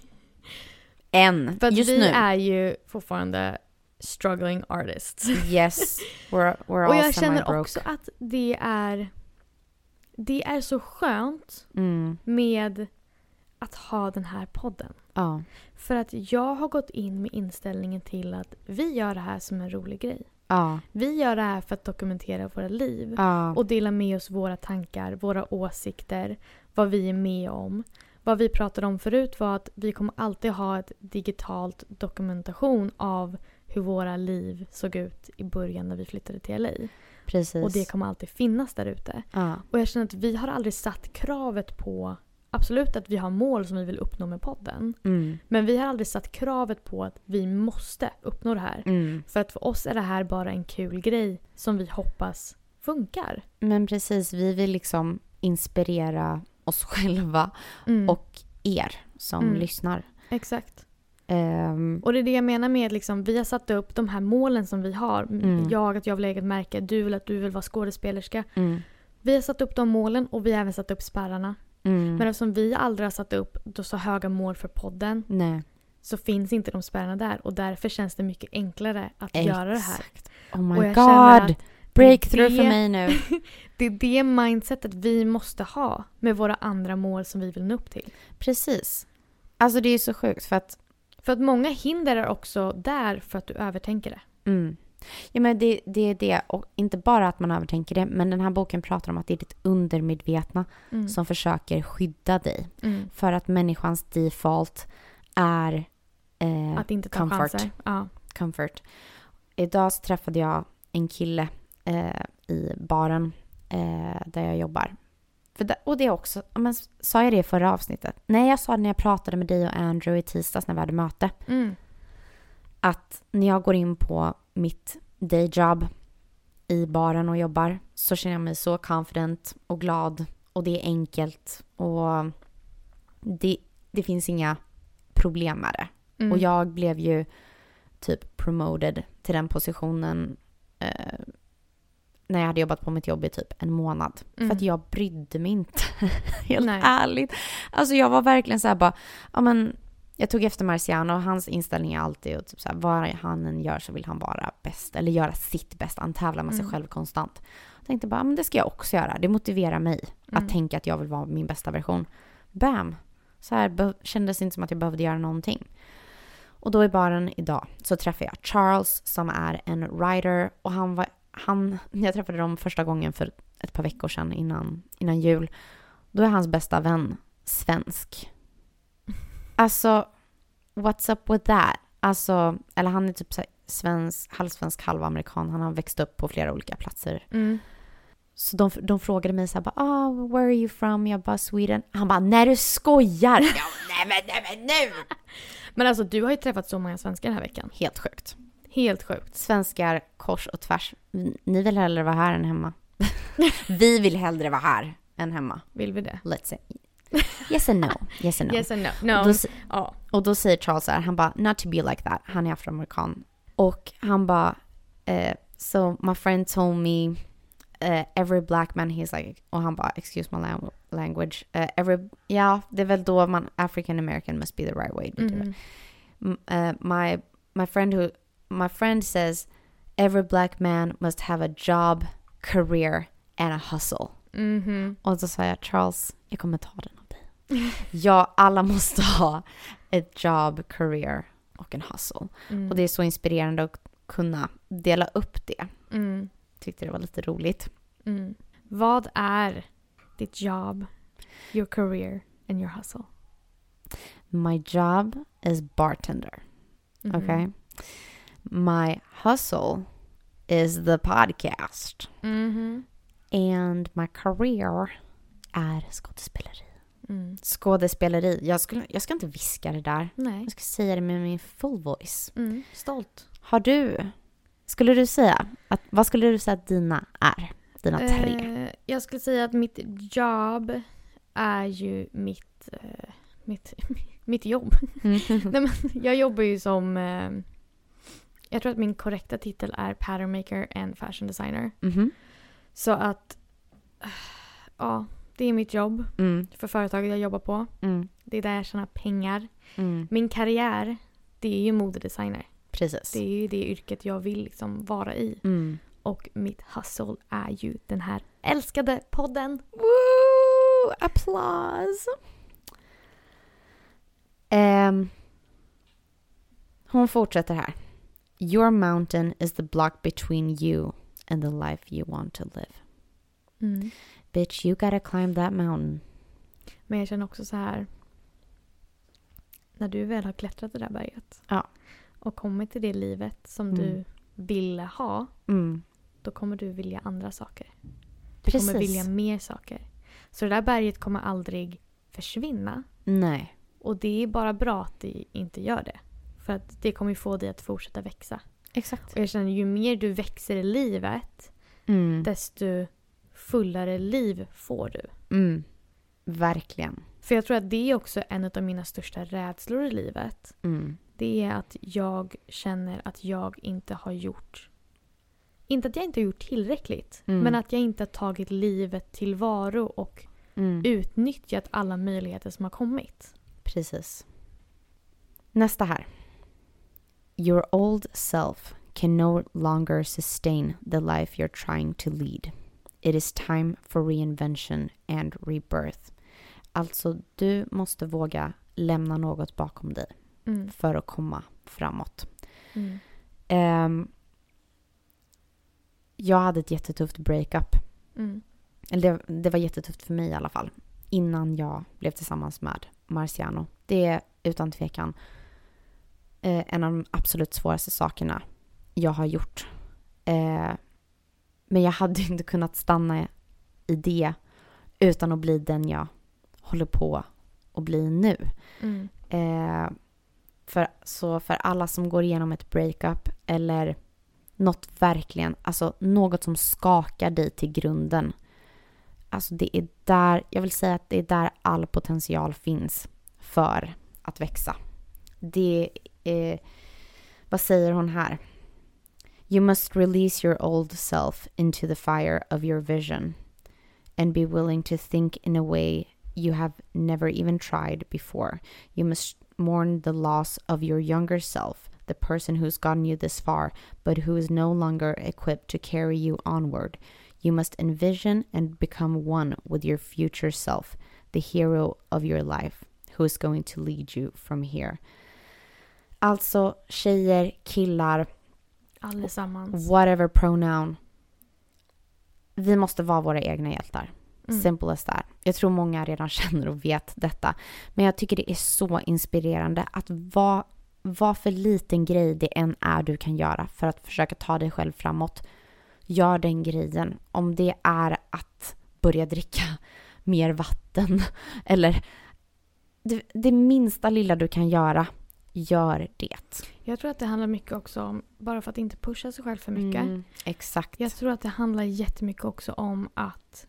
För att just vi nu. är ju fortfarande struggling artists. Yes, we're, we're [LAUGHS] Och jag känner också att det är, det är så skönt Mm. med att ha den här podden. Ja. För att jag har gått in med inställningen till att vi gör det här som en rolig grej. Ja. Vi gör det här för att dokumentera våra liv Ja. och dela med oss våra tankar, våra åsikter, vad vi är med om. Vad vi pratade om förut var att vi kommer alltid ha ett digitalt dokumentation av hur våra liv såg ut i början när vi flyttade till LA. Precis. Och det kommer alltid finnas där ute. ja. Och jag känner att vi har aldrig satt kravet på Absolut att vi har mål som vi vill uppnå med podden. Mm. Men vi har aldrig satt kravet på att vi måste uppnå det här. Mm. För att för oss är det här bara en kul grej som vi hoppas funkar. Men precis, vi vill liksom inspirera oss [LAUGHS] själva Mm. och er som Mm. lyssnar. Exakt. Ehm, Och det är det jag menar med att liksom, vi har satt upp de här målen som vi har. Mm. Jag att jag vill ha eget märke, du vill att du vill vara skådespelerska. mm. Vi har satt upp de målen och vi har även satt upp spärrarna. Mm. Men eftersom vi aldrig har satt upp då så höga mål för podden Nej. så finns inte de spärrarna där och därför känns det mycket enklare att göra det här. Exakt. Oh my god! Breakthrough det- för mig nu. [LAUGHS] Det är det mindsetet vi måste ha med våra andra mål som vi vill nå upp till. Precis. Alltså det är så sjukt för att För att många hinder är också där för att du övertänker det. Mm. Ja, men det, det är det. Och inte bara att man övertänker det, men den här boken pratar om att det är ditt undermedvetna Mm. som försöker skydda dig. Mm. För att människans default är eh, Att inte ta comfort. chanser. Ja. comfort. Idag så träffade jag en kille eh, i baren eh, där jag jobbar. Det, och det är också, men, sa jag det i förra avsnittet? Nej, jag sa det när jag pratade med dig och Andrew i tisdags när vi hade möte. Mm. Att när jag går in på mitt dayjob i baren och jobbar så känner jag mig så confident och glad och det är enkelt och det, det finns inga problem med det. Mm. Och jag blev ju typ promoted till den positionen eh, när jag hade jobbat på mitt jobb i typ en månad. Mm. För att jag brydde mig inte. [LAUGHS] Helt Nej. ärligt. Alltså jag var verkligen så här bara, ja men jag tog efter Marciano och hans inställning är alltid att typ så här, vad han än gör så vill han vara bäst eller göra sitt bästa. Han tävlar med sig Mm. själv konstant. Jag tänkte bara, men det ska jag också göra. Det motiverar mig Mm. att tänka att jag vill vara min bästa version. Bam! Så här kändes inte som att jag behövde göra någonting. Och då i baren idag så träffade jag Charles som är en writer och han var, han, jag träffade dem första gången för ett par veckor sedan innan, innan jul. Då är hans bästa vän svensk. Alltså, what's up with that? Alltså, eller han är typ så svensk, halvsvensk, halvamerikan. Han har växt upp på flera olika platser. Mm. Så de, de frågade mig så här, bara, oh, where are you from? Jag bara, Sweden. Han bara, när du skojar! [LAUGHS] ja, nej men, nej men nu! [LAUGHS] Men alltså du har ju träffat så många svenskar den här veckan. Helt sjukt. Helt sjukt. Svenskar kors och tvärs. Ni vill hellre vara här än hemma. [LAUGHS] Vi vill hellre vara här. än hemma. Vill vi det? Let's say. Yes and no. Yes and no. Yes and no. Och, No. då, s- Ja. och då säger Charles så här, han bara, not to be like that. Han är afroamerikan. Och han bara, eh, so my friend told me eh, every black man, he's like, och han bara, excuse my lang- language. Eh, every, ja, det är väl då man, African American must be the right way. Mm. Uh, my my friend who my friend says every black man must have a job, career and a hustle. Mhm. Och så sa jag Charles, jag kommer ta den. Ja, alla måste ha ett jobb, career och en hustle. Mm. Och det är så inspirerande att kunna dela upp det. Mm. Tyckte det var lite roligt. Mm. Vad är ditt jobb, your career and your hustle? My job is bartender. Mhm. Okay. My hustle is the podcast. Mhm. And my career är skådespeleri. Mm. Skådespeleri. Jag, skulle, jag ska inte viska det där. Nej. Jag ska säga det med min full voice. Mm. Stolt. Har du, skulle du säga, att, vad skulle du säga att dina är? Dina tre? Eh, jag skulle säga att mitt jobb är ju mitt, eh, mitt, [LAUGHS] mitt jobb. Mm. [LAUGHS] Nej, men jag jobbar ju som... Eh, jag tror att min korrekta titel är pattern maker and fashion designer. Mhm. Så att... eh, Ja, det är mitt jobb Mm. för företaget jag jobbar på. Mm. Det är där jag tjänar pengar. Mm. Min karriär, det är ju modedesigner. Precis. Det är ju det yrket jag vill liksom vara i. Mm. Och mitt hustle är ju den här älskade podden. Woo! Applause! Ehm, hon fortsätter här. Your mountain is the block between you and the life you want to live. Mm. Bitch, you gotta climb that mountain. Men jag känner också så här. När du väl har klättrat det där berget. Ja. Och kommit till det livet som Mm. du ville ha. Mm. Då kommer du vilja andra saker. Du kommer Precis. vilja mer saker. Så det där berget kommer aldrig försvinna. Nej. Och det är bara bra att det inte gör det. För att det kommer få dig att fortsätta växa. Exakt. Och jag känner ju mer du växer i livet Mm. desto fullare liv får du. Mm. Verkligen. För jag tror att det är också en av mina största rädslor i livet. Mm. Det är att jag känner att jag inte har gjort... Inte att jag inte har gjort tillräckligt. Mm. Men att jag inte har tagit livet till varo och Mm. utnyttjat alla möjligheter som har kommit. Precis. Nästa här. Your old self can no longer sustain the life you're trying to lead. It is time for reinvention and rebirth. Alltså, du måste våga lämna något bakom dig Mm. för att komma framåt. Mm. Ehm, jag hade ett jättetufft breakup. Mm. Eller det, det var jättetufft för mig i alla fall. Innan jag blev tillsammans med Marciano. Det är utan tvekan eh, en av de absolut svåraste sakerna jag har gjort. Eh, men jag hade inte kunnat stanna i det utan att bli den jag håller på att bli nu. Mm. Eh, för, så för alla som går igenom ett breakup eller något verkligen, alltså något som skakar dig till grunden. Alltså det är där, jag vill säga att det är där all potential finns för att växa. Det är, vad säger hon här? You must release your old self into the fire of your vision and be willing to think in a way you have never even tried before. You must mourn the loss of your younger self, the person who's gotten you this far, but who is no longer equipped to carry you onward. You must envision and become one with your future self, the hero of your life, who is going to lead you from here. Alltså tjejer, killar, Allesammans. whatever pronoun. Vi måste vara våra egna hjältar. Mm. Simple as that. Jag tror många redan [LAUGHS] känner och vet detta. Men jag tycker det är så inspirerande att vad, vad för liten grej det än är du kan göra för att försöka ta dig själv framåt. Gör den grejen. Om det är att börja dricka [LAUGHS] mer vatten [LAUGHS] eller det, det minsta lilla du kan göra, gör det. Jag tror att det handlar mycket också om, bara för att inte pusha sig själv för mycket. Mm, exakt. Jag tror att det handlar jättemycket också om att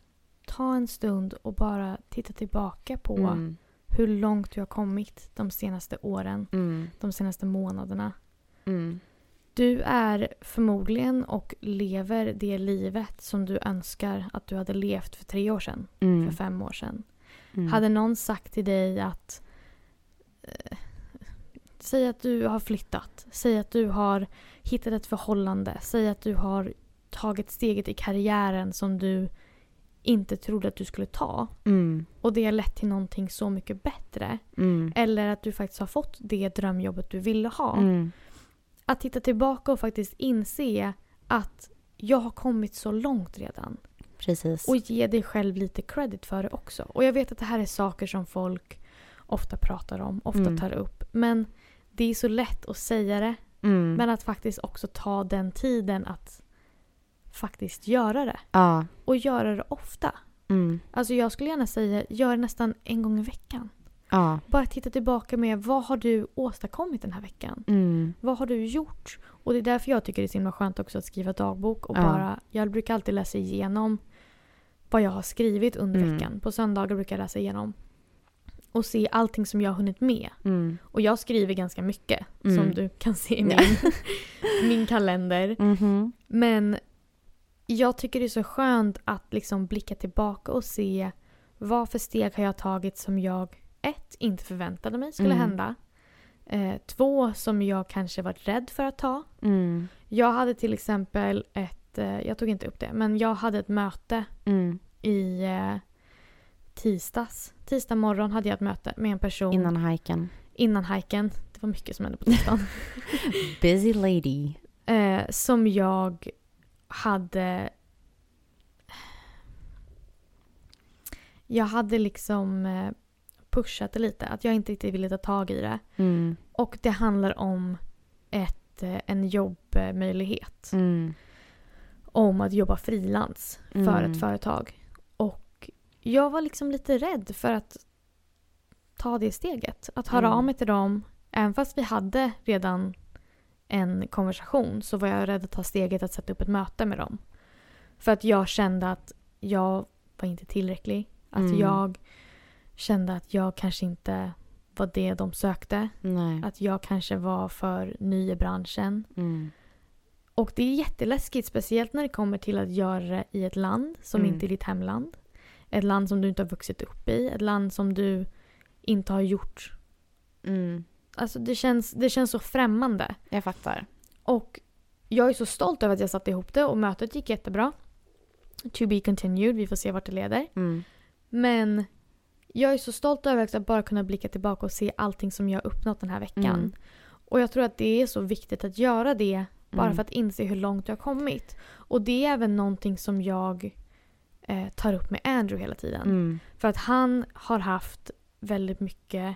ta en stund och bara titta tillbaka på Mm. hur långt du har kommit de senaste åren, Mm. de senaste månaderna. Mm. Du är förmodligen och lever det livet som du önskar att du hade levt för tre år sedan, Mm. för fem år sedan. Mm. Hade någon sagt till dig att eh, Säg att du har flyttat. Säg att du har hittat ett förhållande. Säg att du har tagit steget i karriären som du inte trodde att du skulle ta. Mm. Och det har lett till någonting så mycket bättre. Mm. Eller att du faktiskt har fått det drömjobbet du ville ha. Mm. Att titta tillbaka och faktiskt inse att jag har kommit så långt redan. Precis. Och ge dig själv lite credit för det också. Och jag vet att det här är saker som folk ofta pratar om, ofta Mm. tar upp. Men det är så lätt att säga det. Mm. Men att faktiskt också ta den tiden att faktiskt göra det. Ja. Och göra det ofta. Mm. Alltså jag skulle gärna säga, gör det nästan en gång i veckan. Ja. Bara titta tillbaka med vad har du åstadkommit den här veckan? Mm. Vad har du gjort? Och det är därför jag tycker det är så himla skönt också att skriva dagbok och Ja. bara, jag brukar alltid läsa igenom vad jag har skrivit under Mm. veckan. På söndagar brukar jag läsa igenom. Och se allting som jag har hunnit med. Mm. Och jag skriver ganska mycket Mm. som du kan se i min, [LAUGHS] min kalender. Mhm. Men jag tycker det är så skönt att liksom blicka tillbaka och se vad för steg har jag tagit som jag ett, inte förväntade mig skulle Mm. hända. Eh, två, som jag kanske varit rädd för att ta. Mm. Jag hade till exempel ett, eh, jag tog inte upp det, men jag hade ett möte Mm. i eh, tisdags. Tisdag morgon hade jag ett möte med en person Innan hajken. innan hajken. Det var mycket som hände på tisdagen. [LAUGHS] Busy lady. eh, som jag hade... Jag hade liksom eh, pushat det lite, att jag inte riktigt ville ta tag i det. Mm. Och det handlar om ett, eh, en jobbmöjlighet. Mm. Om att jobba frilans för Mm. ett företag. Jag var liksom lite rädd för att ta det steget. Att höra Mm. av mig till dem. Även fast vi hade redan en konversation så var jag rädd att ta steget att sätta upp ett möte med dem. För att jag kände att jag var inte tillräcklig. Att Mm. jag kände att jag kanske inte var det de sökte. Nej. Att jag kanske var för ny i branschen. Mm. Och det är jätteläskigt, speciellt när det kommer till att göra det i ett land som Mm. inte är ditt hemland. Ett land som du inte har vuxit upp i, ett land som du inte har gjort. Mm. Alltså det känns, det känns så främmande. Jag fattar. Och jag är så stolt över att jag satte ihop det och mötet gick jättebra. To be continued, vi får se vart det leder. Mm. Men jag är så stolt över att bara kunna blicka tillbaka och se allting som jag har uppnått den här veckan. Mm. Och jag tror att det är så viktigt att göra det bara Mm. för att inse hur långt jag har kommit. Och det är även någonting som jag eh, tar upp med Andrew hela tiden. Mm. För att han har haft väldigt mycket...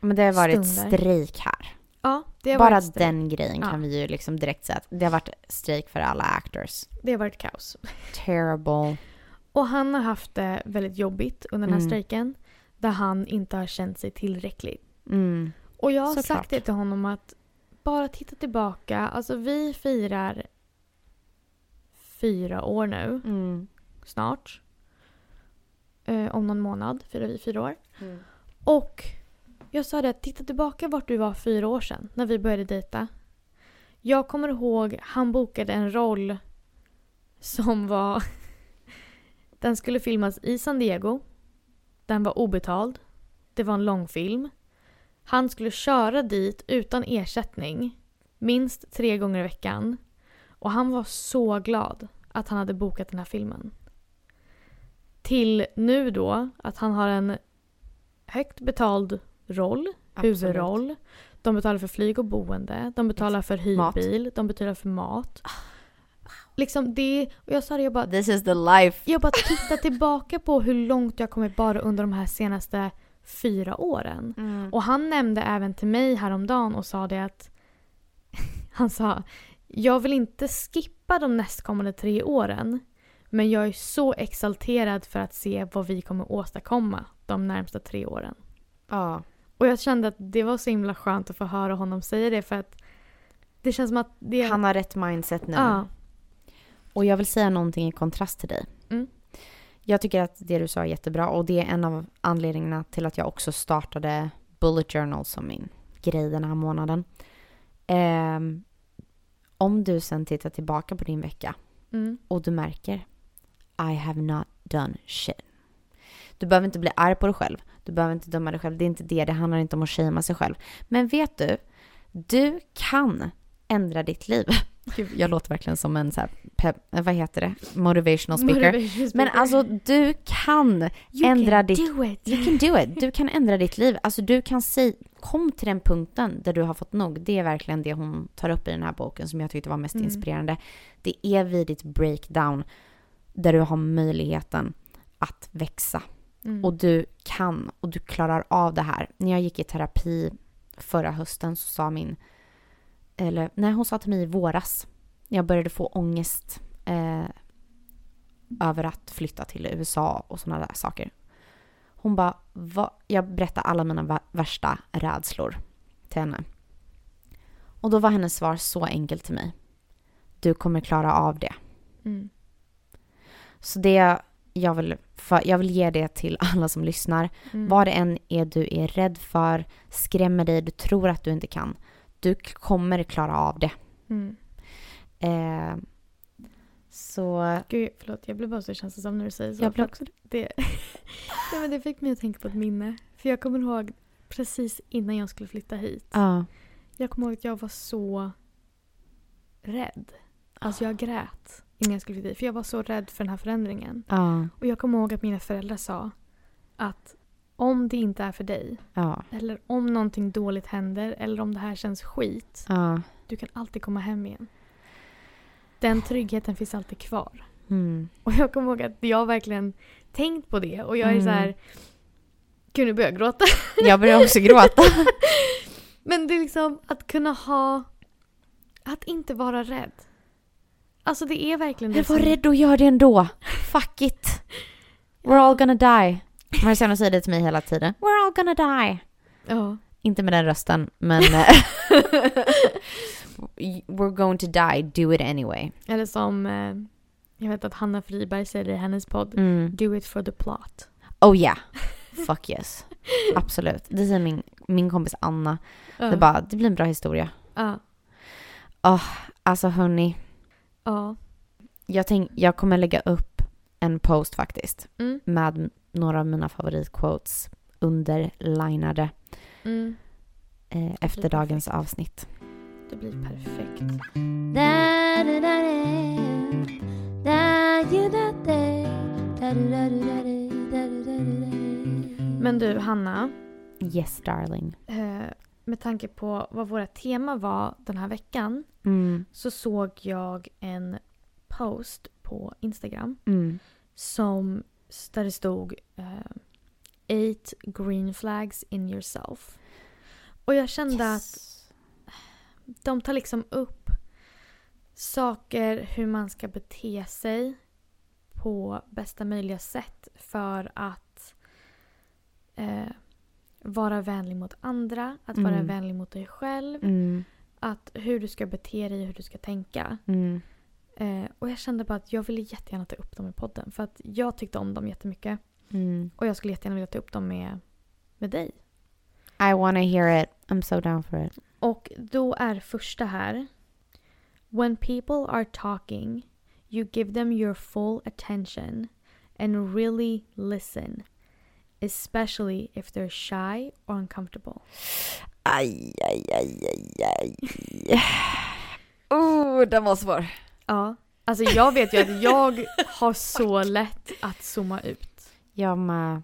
Men det har varit Stunder. strejk här. Ja, det har Bara varit strejk. den grejen Ja. kan vi ju liksom direkt säga att det har varit strejk för alla actors. Det har varit kaos. Terrible. Och han har haft det väldigt jobbigt under den här Mm. strejken. Där han inte har känt sig tillräcklig. Mm. Och jag har Såklart. sagt det till honom att bara titta tillbaka. Alltså vi firar fyra år nu, Mm. Snart. Eh, om någon månad firar vi fyra år. Mm. Och jag sa det, titta tillbaka vart du var fyra år sedan när vi började dejta. Jag kommer ihåg han bokade en roll som var... [LAUGHS] Den skulle filmas i San Diego. Den var obetald. Det var en långfilm. Han skulle köra dit utan ersättning. Minst tre gånger i veckan. Och han var så glad att han hade bokat den här filmen. Till nu då att han har en högt betald roll, Absolut. huvudroll. De betalar för flyg och boende. De betalar för hyrbil. De betalar för mat. Liksom det, och jag sa det, jag bara, This is the life. jag bara titta tillbaka på hur långt jag kommit bara under de här senaste fyra åren. Mm. Och han nämnde även till mig häromdagen och sa det att [LAUGHS] han sa jag vill inte skippa de nästkommande tre åren men jag är så exalterad för att se vad vi kommer åstadkomma de närmsta tre åren. Ja. Och jag kände att det var så himla skönt att få höra honom säga det för att det känns som att det... Han har rätt mindset nu. ja. Och jag vill säga någonting i kontrast till dig. Mm. jag tycker att det du sa är jättebra och det är en av anledningarna till att jag också startade Bullet Journal som min grej den här månaden. Ehm, om du sen tittar tillbaka på din vecka Mm. och du märker I have not done shit. Du behöver inte bli arg på dig själv. Du behöver inte döma dig själv. Det är inte det. Det handlar inte om att shamea sig själv. Men vet du? Du kan ändra ditt liv. [LAUGHS] Gud, jag låter verkligen som en så här, pep, vad heter det? Motivational speaker. Motivation Men speaker. alltså du kan You ändra can ditt- do it. You can do it. Du kan ändra ditt liv. Alltså du kan säga, kom till den punkten där du har fått nog. Det är verkligen det hon tar upp i den här boken som jag tyckte var mest Mm. inspirerande. Det är vid ditt breakdown där du har möjligheten att växa. Mm. Och du kan och du klarar av det här. När jag gick i terapi förra hösten så sa min, eller nej hon sa till mig i våras, när jag började få ångest eh, över att flytta till USA och sådana där saker. Hon bara, "Va?" jag berättade alla mina värsta rädslor till henne. Och då var hennes svar så enkelt till mig. Du kommer klara av det. Mm. Så det jag vill, jag vill ge det till [LAUGHS] alla som lyssnar. Mm. Vad det än är du är rädd för, skrämmer dig, du tror att du inte kan. Du kommer klara av det. Mm. Eh, så Gud, förlåt. Jag blir bara så känslosamt när du säger så. jag blir också det. [LAUGHS] det, Nej, men det fick mig att tänka på ett minne. För jag kommer ihåg precis innan jag skulle flytta hit. Ja. Jag kommer ihåg att jag var så rädd. Alltså jag grät innan jag skulle hit. För jag var så rädd för den här förändringen. Ja. Och jag kommer ihåg att mina föräldrar sa att om det inte är för dig, Ja. eller om någonting dåligt händer, eller om det här känns skit, Ja. du kan alltid komma hem igen. Den tryggheten finns alltid kvar. Mm. Och jag kommer ihåg att jag verkligen tänkt på det och jag är Mm. så här. Gud nu börjar jag gråta. [LAUGHS] Jag börjar också gråta. [LAUGHS] Men det är liksom att kunna ha... Att inte vara rädd. Alltså det är verkligen det Men var som- rädd och gör det ändå. Fuck it. We're all gonna die. Marciano säger det till mig hela tiden. We're all gonna die. Ja. Inte med den rösten, men... [LAUGHS] eh, We're going to die, do it anyway. Eller som... Eh, jag vet att Hanna Friberg säger det i hennes podd. Mm. Do it for the plot. Oh yeah. Fuck yes. Absolut. Det säger min, min kompis Anna. Ja. Det, bara, det blir en bra historia. Ja. Alltså hörni, Ja. jag, tänk, jag kommer lägga upp en post faktiskt Mm. med några av mina favoritquotes underlinade Mm. eh, efter dagens perfekt. avsnitt. Det blir perfekt. Men du Hanna. Yes darling. Eh, med tanke på vad våra tema var den här veckan Mm. så såg jag en post på Instagram Mm. som där det stod eh, Eight green flags in yourself. Och jag kände att de tar liksom upp saker hur man ska bete sig på bästa möjliga sätt för att eh, vara vänlig mot andra, att vara Mm. vänlig mot dig själv, Mm. att hur du ska bete dig hur du ska tänka. Mm. Eh, och jag kände bara att jag ville jättegärna ta upp dem i podden för att jag tyckte om dem jättemycket Mm. och jag skulle jättegärna vilja ta upp dem med, med dig. I wanna hear it. I'm so down for it. Och då är första här. When people are talking you give them your full attention and really listen. Especially if they're shy or uncomfortable. Aj, aj, aj, aj, aj. Oh, den var svår. Ja. Alltså jag vet ju att jag har så lätt att zooma ut. Jag med.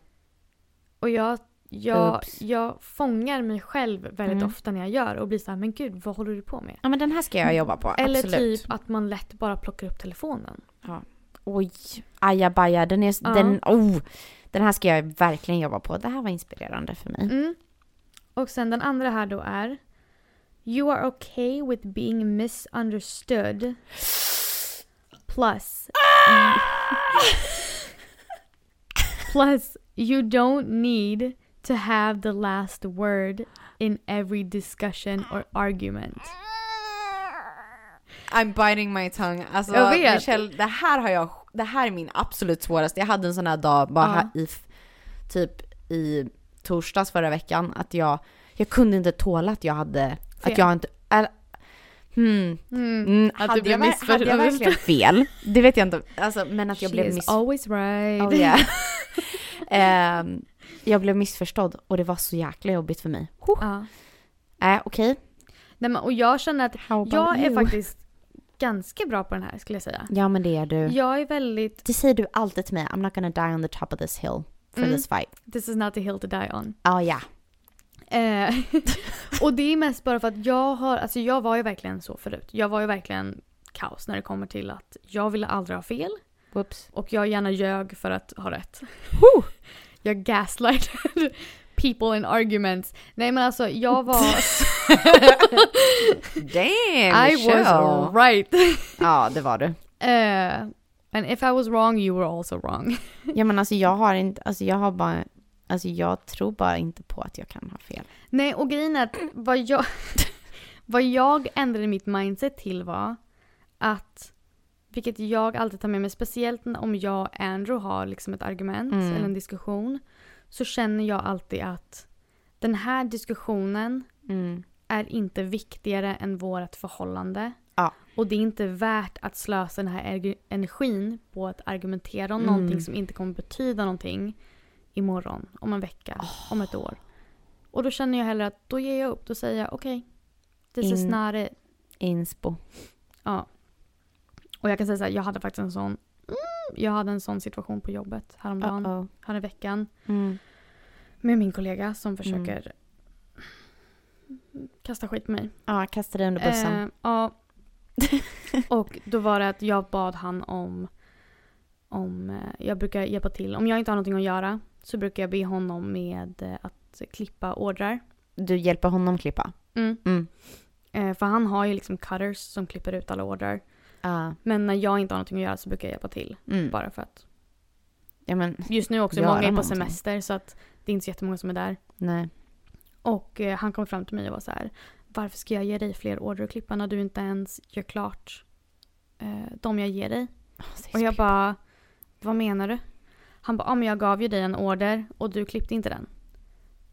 Och jag, jag, Oops. jag fångar mig själv väldigt Mm. ofta när jag gör och blir så här, men gud vad håller du på med? Ja men den här ska jag jobba på. Eller Absolut. typ att man lätt bara plockar upp telefonen. Oj, ajabaja. Den är... Ja. Den, oh, den här ska jag verkligen jobba på. Det här var inspirerande för mig. Mm. Och sen den andra här då är You are okay with being misunderstood. Plus [LAUGHS] Plus you don't need to have the last word in every discussion or argument. I'm biting my tongue. Alltså, Jag vet. Michelle, det här har jag, det här är min absolut svåraste. Jag hade en sån här dag bara här i, typ i torsdags förra veckan att jag, jag kunde inte tåla att jag hade, att Fel. jag inte, eller, hmm, Mm. mm, Att hade, blev jag, missförstådd. hade jag verkligen fel? Det vet jag inte, alltså, men att jag She blev is miss... always right. Oh, yeah. [LAUGHS] [LAUGHS] Ehm, jag blev missförstådd och det var så jäkla jobbigt för mig. Ja. Äh, okej. Nej, men, och jag känner att jag är you? faktiskt ganska bra på den här skulle jag säga. Ja men det är du. Jag är väldigt, Det säger du alltid till mig. I'm not gonna die on the top of this hill for Mm. this fight. this is not the hill to die on. Ja, ja. Eh, [LAUGHS] och det är mest bara för att jag har, alltså jag var ju verkligen så förut. Jag var ju verkligen kaos när det kommer till att jag ville aldrig ha fel Whoops. och jag gärna ljög för att ha rätt. [LAUGHS] Jag gaslighted people in arguments. Nej men alltså jag var... [LAUGHS] Damn, I was right. Ja, det var du. [LAUGHS] Eh, and if I was wrong you were also wrong. Ja men alltså jag har inte, alltså jag har bara, alltså jag tror bara inte på att jag kan ha fel. Nej och grejen är att vad jag, [LAUGHS] vad jag ändrade mitt mindset till var att, vilket jag alltid tar med mig, speciellt om jag och Andrew har liksom ett argument Mm. eller en diskussion, så känner jag alltid att den här diskussionen Mm. är inte viktigare än vårt förhållande. Ja. Och det är inte värt att slösa den här erg- energin på att argumentera om Mm. någonting som inte kommer betyda någonting imorgon, om en vecka, om ett år. Och då känner jag hellre att då ger jag upp. Då säger jag okej, this is In- not it. Inspo. Ja. Och jag kan säga så här, jag hade faktiskt en sån mm, jag hade en sån situation på jobbet häromdagen, Uh-oh. här i veckan. Mm. Med min kollega som försöker kasta skit på mig. Ja, kasta dig under bussen. Eh, ja. [LAUGHS] och då var det att jag bad han om, om eh, jag brukar hjälpa till. Om jag inte har någonting att göra så brukar jag be honom med eh, att klippa ordrar. Du hjälper honom klippa? Mm. Mm. Eh, för han har ju liksom cutters som klipper ut alla ordrar. Ja. Men när jag inte har någonting att göra så brukar jag hjälpa till. Mm. Bara för att. Ja men, Just nu också, många är på någonting. semester så att det är inte så jättemånga som är där. nej. Och eh, han kom fram till mig och var så här. Varför ska jag ge dig fler order att klippa när du inte ens gör klart eh, de jag ger dig? Och jag bara, vad menar du? Han bara, ja men jag gav ju dig en order och du klippte inte den.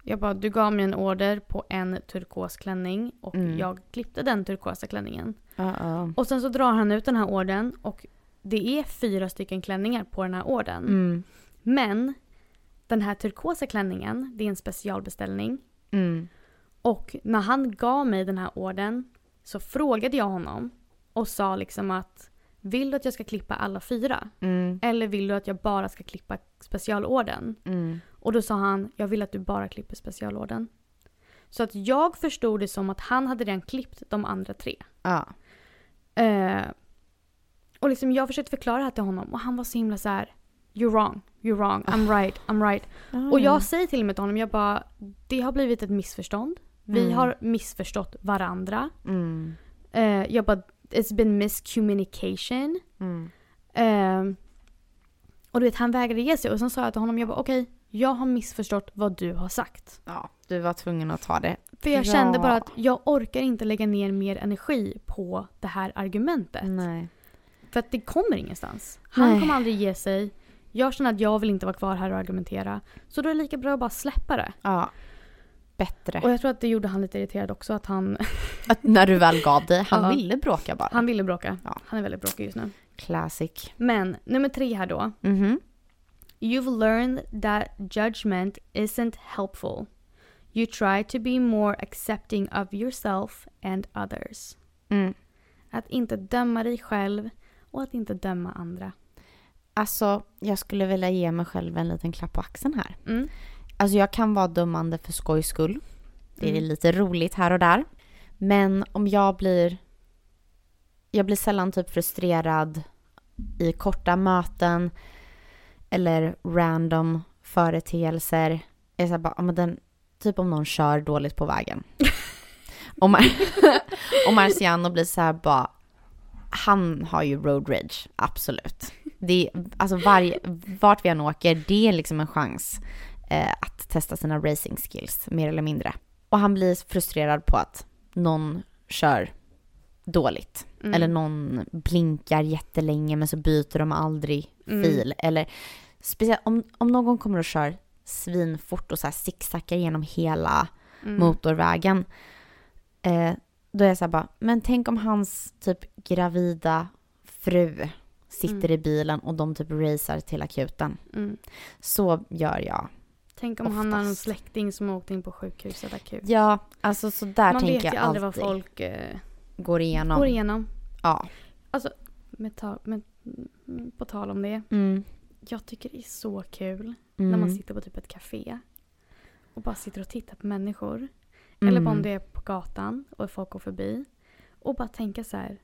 Jag bara, du gav mig en order på en turkos klänning och Mm. jag klippte den turkosa klänningen. Uh-oh. Och sen så drar han ut den här ordern och det är fyra stycken klänningar på den här ordern. Mm. Men den här turkosa klänningen, det är en specialbeställning. Mm. Och när han gav mig den här ordern så frågade jag honom och sa liksom att vill du att jag ska klippa alla fyra? Mm. Eller vill du att jag bara ska klippa specialorden? Mm. Och då sa han, jag vill att du bara klipper specialorden. Så att jag förstod det som att han hade redan klippt de andra tre. Ja. Eh, och liksom jag försökte förklara det här till honom och han var så himla så här. You're wrong, you're wrong, I'm right, I'm right. Och jag säger till och med till honom, jag bara, det har blivit ett missförstånd. Vi Mm. har missförstått varandra. Mm. Eh, jag bara, it's been miscommunication. Mm. Eh, och du vet, han vägrade ge sig och sen sa jag till honom, jag bara okej, jag har missförstått vad du har sagt. Ja, du var tvungen att ta det. För jag Ja. kände bara att jag orkar inte lägga ner mer energi på det här argumentet. Nej. För att det kommer ingenstans. Han Nej. kommer aldrig ge sig. Jag känner att jag vill inte vara kvar här och argumentera. Så då är det lika bra att bara släppa det. Ja. Bättre. Och jag tror att det gjorde han lite irriterad också. Att han, [LAUGHS] Att när du väl gav dig, han Ja. ville bråka bara. han ville bråka. Ja. Han är väldigt bråkig just nu. Classic. Men nummer tre här då. Mhm. You've learned that judgment isn't helpful. You try to be more accepting of yourself and others. Mm. Att inte döma dig själv och att inte döma andra. Alltså, jag skulle vilja ge mig själv en liten klapp på axeln här. Mm. Alltså jag kan vara dömande för skojs skull. Det är Mm. lite roligt här och där. Men om jag blir... Jag blir sällan typ frustrerad i korta möten eller random företeelser. Jag är så bara, men den, typ om någon kör dåligt på vägen. [LAUGHS] och, Mar- [LAUGHS] och Marciano blir så här bara, han har ju road rage, absolut. Det är, alltså varje, vart vi än åker, det är liksom en chans att testa sina racing skills, mer eller mindre. Och han blir frustrerad på att någon kör dåligt. Mm. Eller någon blinkar jättelänge men så byter de aldrig Mm. fil. Eller speciellt om, om någon kommer och kör svinfort och så här zigzaggar genom hela Mm. motorvägen. Eh, då är jag så här bara, men tänk om hans typ gravida fru sitter Mm. i bilen och de typ racear till akuten. Mm. Så gör jag. Tänk om han har Oftast. släkting som har åkt in på sjukhuset akut. Ja, alltså så där Man tänker vet ju jag aldrig alltid. vad folk eh, går igenom. går igenom. Ja. Med ta- med, mm, på tal om det. Mm. Jag tycker det är så kul Mm. när man sitter på typ ett café och bara sitter och tittar på människor. Eller bara om Mm. det är på gatan och folk går förbi. Och bara tänka så här,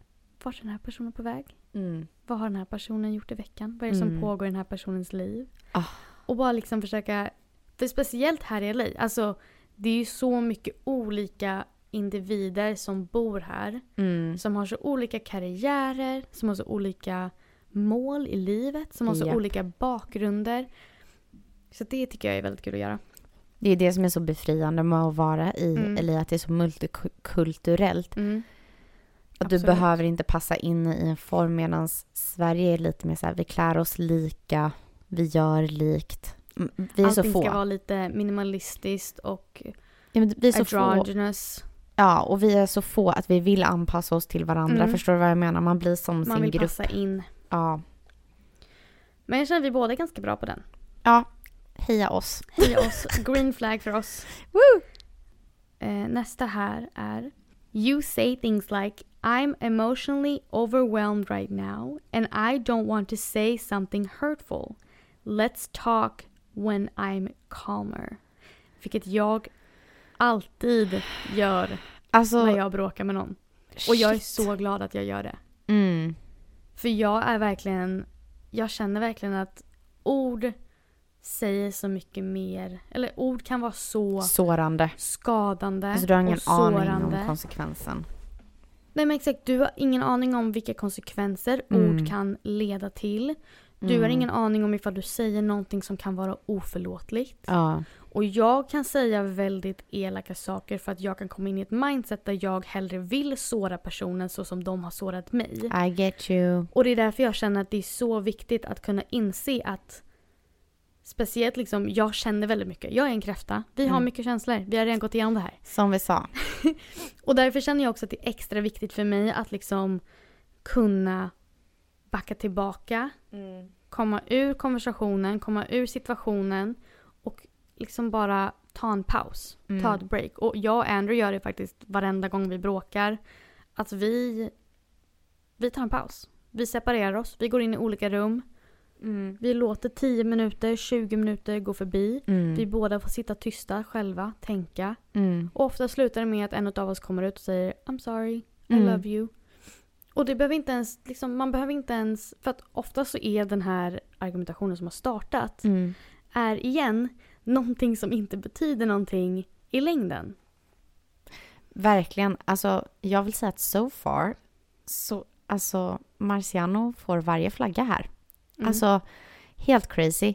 vart är den här personen på väg? Mm. Vad har den här personen gjort i veckan? Vad är det som Mm. pågår i den här personens liv? Ah. Och bara liksom försöka, för speciellt här i LA, alltså det är ju så mycket olika individer som bor här. Mm. Som har så olika karriärer, som har så olika mål i livet, som har så Japp. olika bakgrunder. Så det tycker jag är väldigt kul att göra. Det är det som är så befriande med att vara i Mm. LA, att det är så multikulturellt. Mm. Att du Absolut. behöver inte passa in i en form medan Sverige är lite mer så här, vi klär oss lika, vi gör likt. Vi är Allting så få. ska vara lite minimalistiskt och Ja, vi är så få. androgynous. Ja, och vi är så få att vi vill anpassa oss till varandra. Mm. Förstår du vad jag menar? Man blir som Man sin vill grupp. passa in. Ja. Men jag känner att vi båda är ganska bra på den. ja, heja oss. Heja oss. [LAUGHS] Green flag för oss. Woo! Eh, nästa här är You say things like I'm emotionally overwhelmed right now and I don't want to say something hurtful. Let's talk when I'm calmer. Vilket jag alltid gör Alltså, när jag bråkar med någon. Och jag är shit. så glad att jag gör det. Mm. För jag är verkligen, jag känner verkligen att ord säger så mycket mer. Eller ord kan vara så Sårande. skadande Alltså, du har ingen aning om konsekvensen. Nej men exakt, du har ingen aning om vilka konsekvenser Mm. ord kan leda till. Du har Mm. ingen aning om ifall du säger någonting som kan vara oförlåtligt. Ja. Och jag kan säga väldigt elaka saker för att jag kan komma in i ett mindset där jag hellre vill såra personen så som de har sårat mig. I get you. Och det är därför jag känner att det är så viktigt att kunna inse att Speciellt liksom, jag känner väldigt mycket. Jag är en kräfta. Vi har Mm. mycket känslor. Vi har redan gått igenom det här. Som vi sa. [LAUGHS] Och därför känner jag också att det är extra viktigt för mig att liksom kunna backa tillbaka, komma ur konversationen, komma ur situationen och liksom bara ta en paus, Mm. ta ett break. Och jag och Andrew gör det faktiskt varenda gång vi bråkar. Att vi, vi tar en paus. Vi separerar oss, vi går in i olika rum. Mm. Vi låter 10 minuter, 20 minuter gå förbi. Mm. Vi båda får sitta tysta själva, tänka. Mm. Och ofta slutar det med att en av oss kommer ut och säger I'm sorry, I Mm. love you. Och det behöver inte ens, liksom, man behöver inte ens, för att ofta så är den här argumentationen som har startat, Mm. är igen någonting som inte betyder någonting i längden. Verkligen. Alltså, jag vill säga att so far, så, alltså, Marciano får varje flagga här. Mm. Alltså, helt crazy.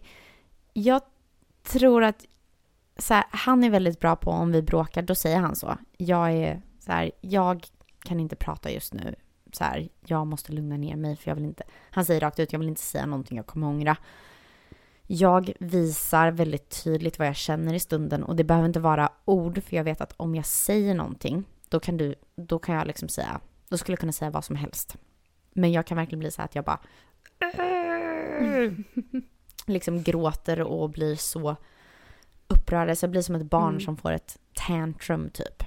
Jag tror att så här, han är väldigt bra på om vi bråkar, då säger han så. Jag är så här, jag kan inte prata just nu. Så här, jag måste lugna ner mig för jag vill inte. Han säger rakt ut, jag vill inte säga någonting jag kommer ångra. Jag visar väldigt tydligt vad jag känner i stunden och det behöver inte vara ord för jag vet att om jag säger någonting då kan du, då kan jag liksom säga, då skulle jag kunna säga vad som helst. Men jag kan verkligen bli så här att jag bara [LAUGHS] liksom gråter och blir så upprörd. Så jag blir som ett barn Mm. som får ett tantrum typ.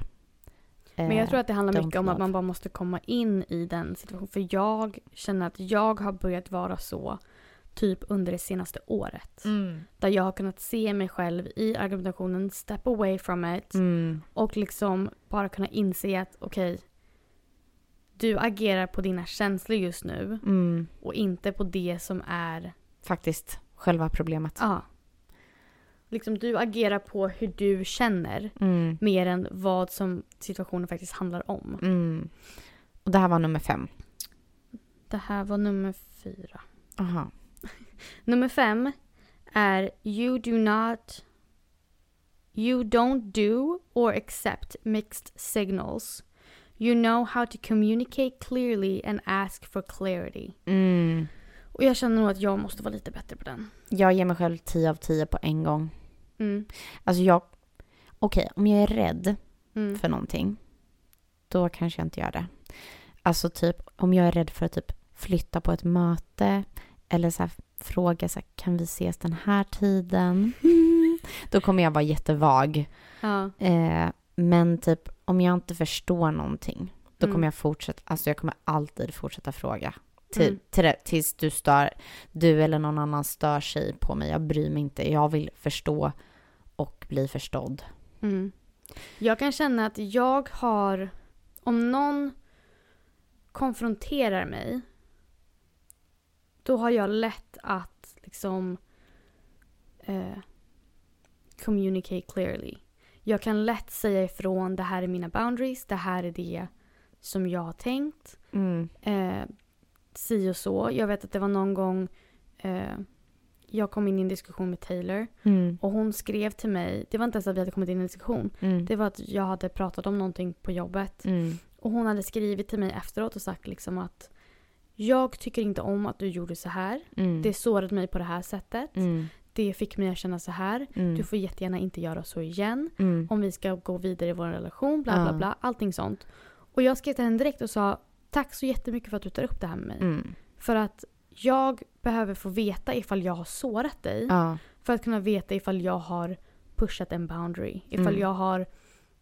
Men jag tror att det handlar mycket om att man bara måste komma in i den situationen. För jag känner att jag har börjat vara så typ under det senaste året. Mm. Där jag har kunnat se mig själv i argumentationen, step away from it. Mm. Och liksom bara kunna inse att okej, du agerar på dina känslor just nu Mm. och inte på det som är, Faktiskt själva problemet. ja. Liksom du agerar på hur du känner Mm. mer än vad som situationen faktiskt handlar om. Mm. Och det här var nummer fem. Det här var nummer fyra. Aha. [LAUGHS] Nummer fem är You do not You don't do or accept mixed signals. You know how to communicate clearly and ask for clarity. Mm. Och jag känner nog att jag måste vara lite bättre på den. Jag ger mig själv 10 av 10 på en gång. Mm. Alltså jag... Okej, om jag är rädd Mm. för någonting, då kanske jag inte gör det. Alltså typ om jag är rädd för att typ flytta på ett möte eller så här, fråga så här, kan vi ses den här tiden? [LAUGHS] Då kommer jag vara jättevag. Ja. Eh, men typ om jag inte förstår någonting, då Mm. kommer jag fortsätta, alltså jag kommer alltid fortsätta fråga. Till, Mm. till det, tills du stör, du eller någon annan stör sig på mig. Jag bryr mig inte. Jag vill förstå och bli förstådd. Mm. Jag kan känna att jag har, om någon konfronterar mig, då har jag lätt att liksom eh, communicate clearly. Jag kan lätt säga ifrån, det här är mina boundaries, det här är det som jag har tänkt. Eh, si och så. Jag vet att det var någon gång eh, jag kom in i en diskussion med Taylor Mm. och hon skrev till mig, det var inte ens att vi hade kommit in i en diskussion, Mm. det var att jag hade pratat om någonting på jobbet Mm. och hon hade skrivit till mig efteråt och sagt liksom att jag tycker inte om att du gjorde så här. Mm. Det sårade mig på det här sättet. Mm. Det fick mig att känna så här. Mm. Du får jättegärna inte göra så igen. Om vi ska gå vidare i vår relation, bla bla bla. Allting sånt. Och jag skrev till henne direkt och sa tack så jättemycket för att du tar upp det här med mig. Mm. För att jag behöver få veta ifall jag har sårat dig. Ja. För att kunna veta ifall jag har pushat en boundary. Ifall Mm. jag har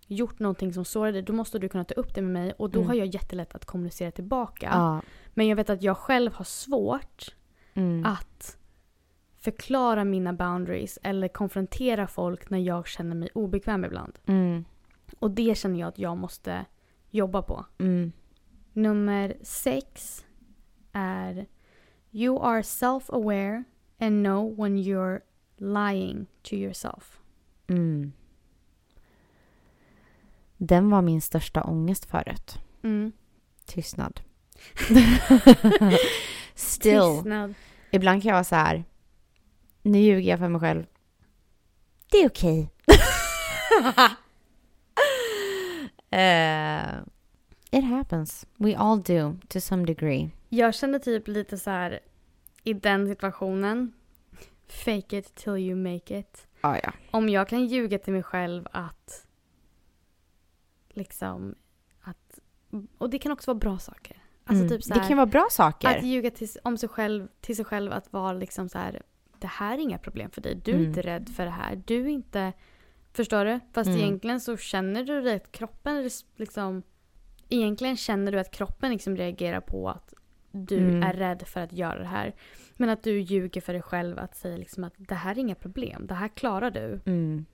gjort någonting som sårar dig. Då måste du kunna ta upp det med mig. Och då Mm. har jag jättelätt att kommunicera tillbaka. Ja. Men jag vet att jag själv har svårt Mm. att förklara mina boundaries. Eller konfrontera folk när jag känner mig obekväm ibland. Mm. Och det känner jag att jag måste jobba på. Mm. Nummer sex är You are self-aware and know when you're lying to yourself. Mm. Den var min största ångest förut. Mm. Tystnad. [LAUGHS] Still. Tystnad. Ibland kan jag vara så här. Nu ljuger jag för mig själv. Det är okej. [LAUGHS] Eh, it happens. We all do to some degree. Jag känner typ lite så här i den situationen. Fake it till you make it. Ah, ja. Om jag kan ljuga till mig själv att liksom att och det kan också vara bra saker. Alltså Mm. typ så det här, kan vara bra saker. att ljuga till, om sig själv, till sig själv att vara liksom så här det här är inga problem för dig. Du är Mm. inte rädd för det här. Du är inte Förstår du? Fast Mm. egentligen så känner du det kroppen liksom Egentligen känner du att kroppen liksom reagerar på att du Mm. är rädd för att göra det här. Men att du ljuger för dig själv att säga liksom att det här är inga problem. Det här klarar du. Mm.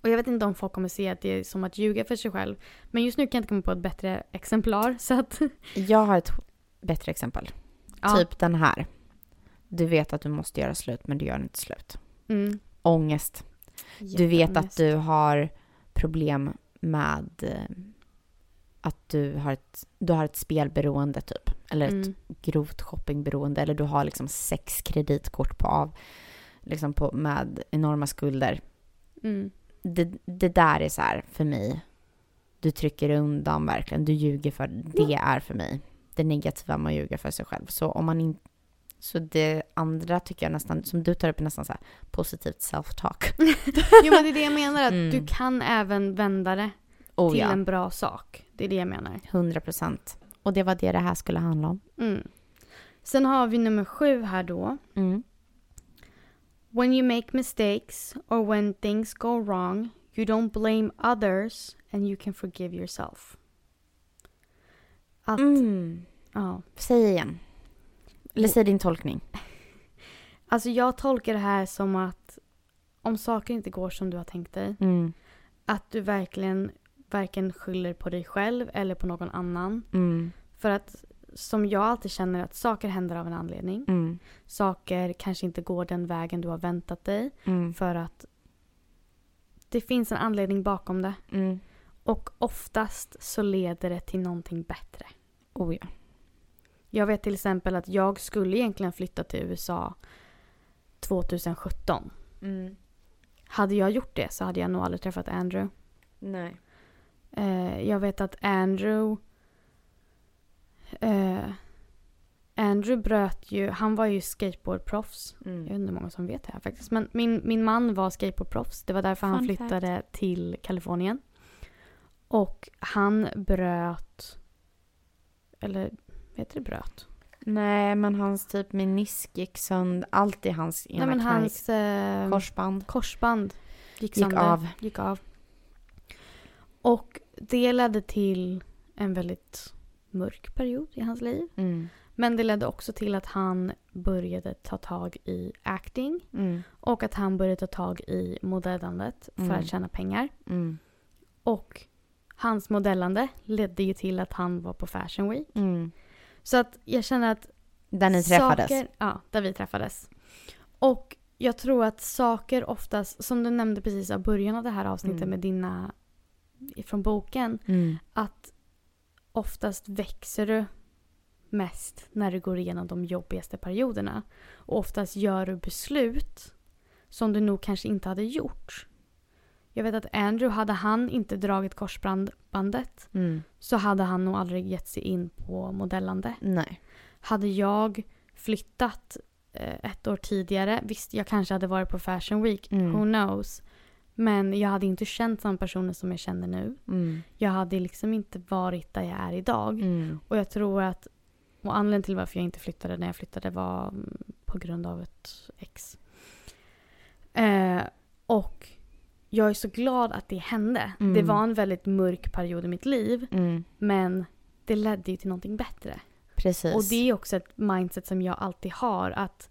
Och jag vet inte om folk kommer se att det är som att ljuga för sig själv. Men just nu kan jag inte komma på ett bättre exemplar. Så att, [LAUGHS] Jag har ett bättre exempel. ja. Typ den här. Du vet att du måste göra slut men du gör inte slut. Mm. Ångest. Du vet att du har problem med eh, att du har ett, du har ett spelberoende typ. Eller ett Mm. grovt shoppingberoende. Eller du har liksom sex kreditkort på av, liksom på, med enorma skulder. Mm. Det, det där är så här för mig. Du trycker undan verkligen. Du ljuger för, det är för mig. Det negativa att ljuga för sig själv. Så om man inte så det andra tycker jag nästan, som du tar upp, är nästan så här positivt self-talk. [LAUGHS] Jo men det är det jag menar. Att Mm. du kan även vända det Oh till ja, en bra sak. Det är det jag menar. 100 procent. Och det var det det här skulle handla om. Mm. Sen har vi nummer sju här då. Mm. When you make mistakes or when things go wrong you don't blame others and you can forgive yourself. Att, Mm. ja. Säg igen. Eller säg din tolkning. [LAUGHS] Alltså jag tolkar det här som att om saker inte går som du har tänkt dig, Mm. att du verkligen varken skyller på dig själv eller på någon annan. Mm. För att som jag alltid känner att saker händer av en anledning. Mm. Saker kanske inte går den vägen du har väntat dig. Mm. För att det finns en anledning bakom det. Mm. Och oftast så leder det till någonting bättre. Oh ja. Jag vet till exempel att jag skulle egentligen flytta till USA 2017. Mm. Hade jag gjort det så hade jag nog aldrig träffat Andrew. Nej. Eh, jag vet att Andrew Eh, Andrew bröt ju, han var ju skateboardproffs. Jag Mm. inte hur många som vet det här faktiskt. Men min, min man var skateboardproffs. Det var därför han Fun flyttade till Kalifornien. Och han bröt, eller heter det bröt? Nej, men hans typ menisk gick sönder. Allt i hans ena Nej men hans eh, korsband korsband gick, gick sönder. av. gick av. Och det ledde till en väldigt mörk period i hans liv. Mm. Men det ledde också till att han började ta tag i acting Mm. och att han började ta tag i modellandet för Mm. att tjäna pengar. Mm. Och hans modellande ledde ju till att han var på Fashion Week. Mm. Så att jag känner att Där ni träffades. Saker, ja, där vi träffades. Och jag tror att saker oftast, som du nämnde precis i början av det här avsnittet Mm. med dina från boken, Mm. att oftast växer du mest när du går igenom de jobbigaste perioderna. Och oftast gör du beslut som du nog kanske inte hade gjort. Jag vet att Andrew, hade han inte dragit korsbandet Mm. så hade han nog aldrig gett sig in på modellande. Nej. Hade jag flyttat eh, ett år tidigare, visst jag kanske hade varit på Fashion Week, Mm. who knows. Men jag hade inte känt samma personer som jag känner nu. Mm. Jag hade liksom inte varit där jag är idag. Mm. Och jag tror att, och anledningen till varför jag inte flyttade när jag flyttade var mm, på grund av ett ex. Eh, och jag är så glad att det hände. Mm. Det var en väldigt mörk period i mitt liv. Mm. Men det ledde ju till någonting bättre. Precis. Och det är också ett mindset som jag alltid har. Att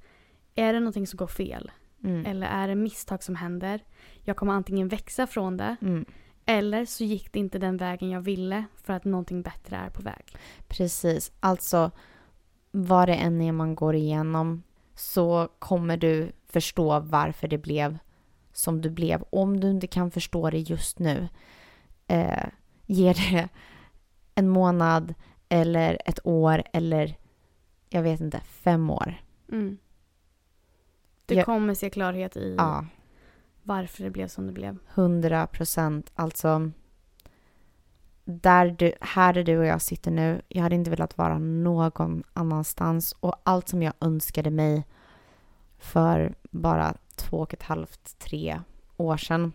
är det någonting som går fel mm. eller är det misstag som händer. Jag kommer antingen växa från det Mm. eller så gick det inte den vägen jag ville för att någonting bättre är på väg. Precis. Alltså, vad det än är man går igenom så kommer du förstå varför det blev som du blev. Om du inte kan förstå det just nu, eh, ge det en månad eller ett år eller jag vet inte, fem år. Mm. Du Jag- kommer se klarhet i Ja, varför det blev som det blev. hundra procent. Alltså, där du, här där du och jag sitter nu, jag hade inte velat vara någon annanstans och allt som jag önskade mig för bara två och ett halvt, tre år sedan.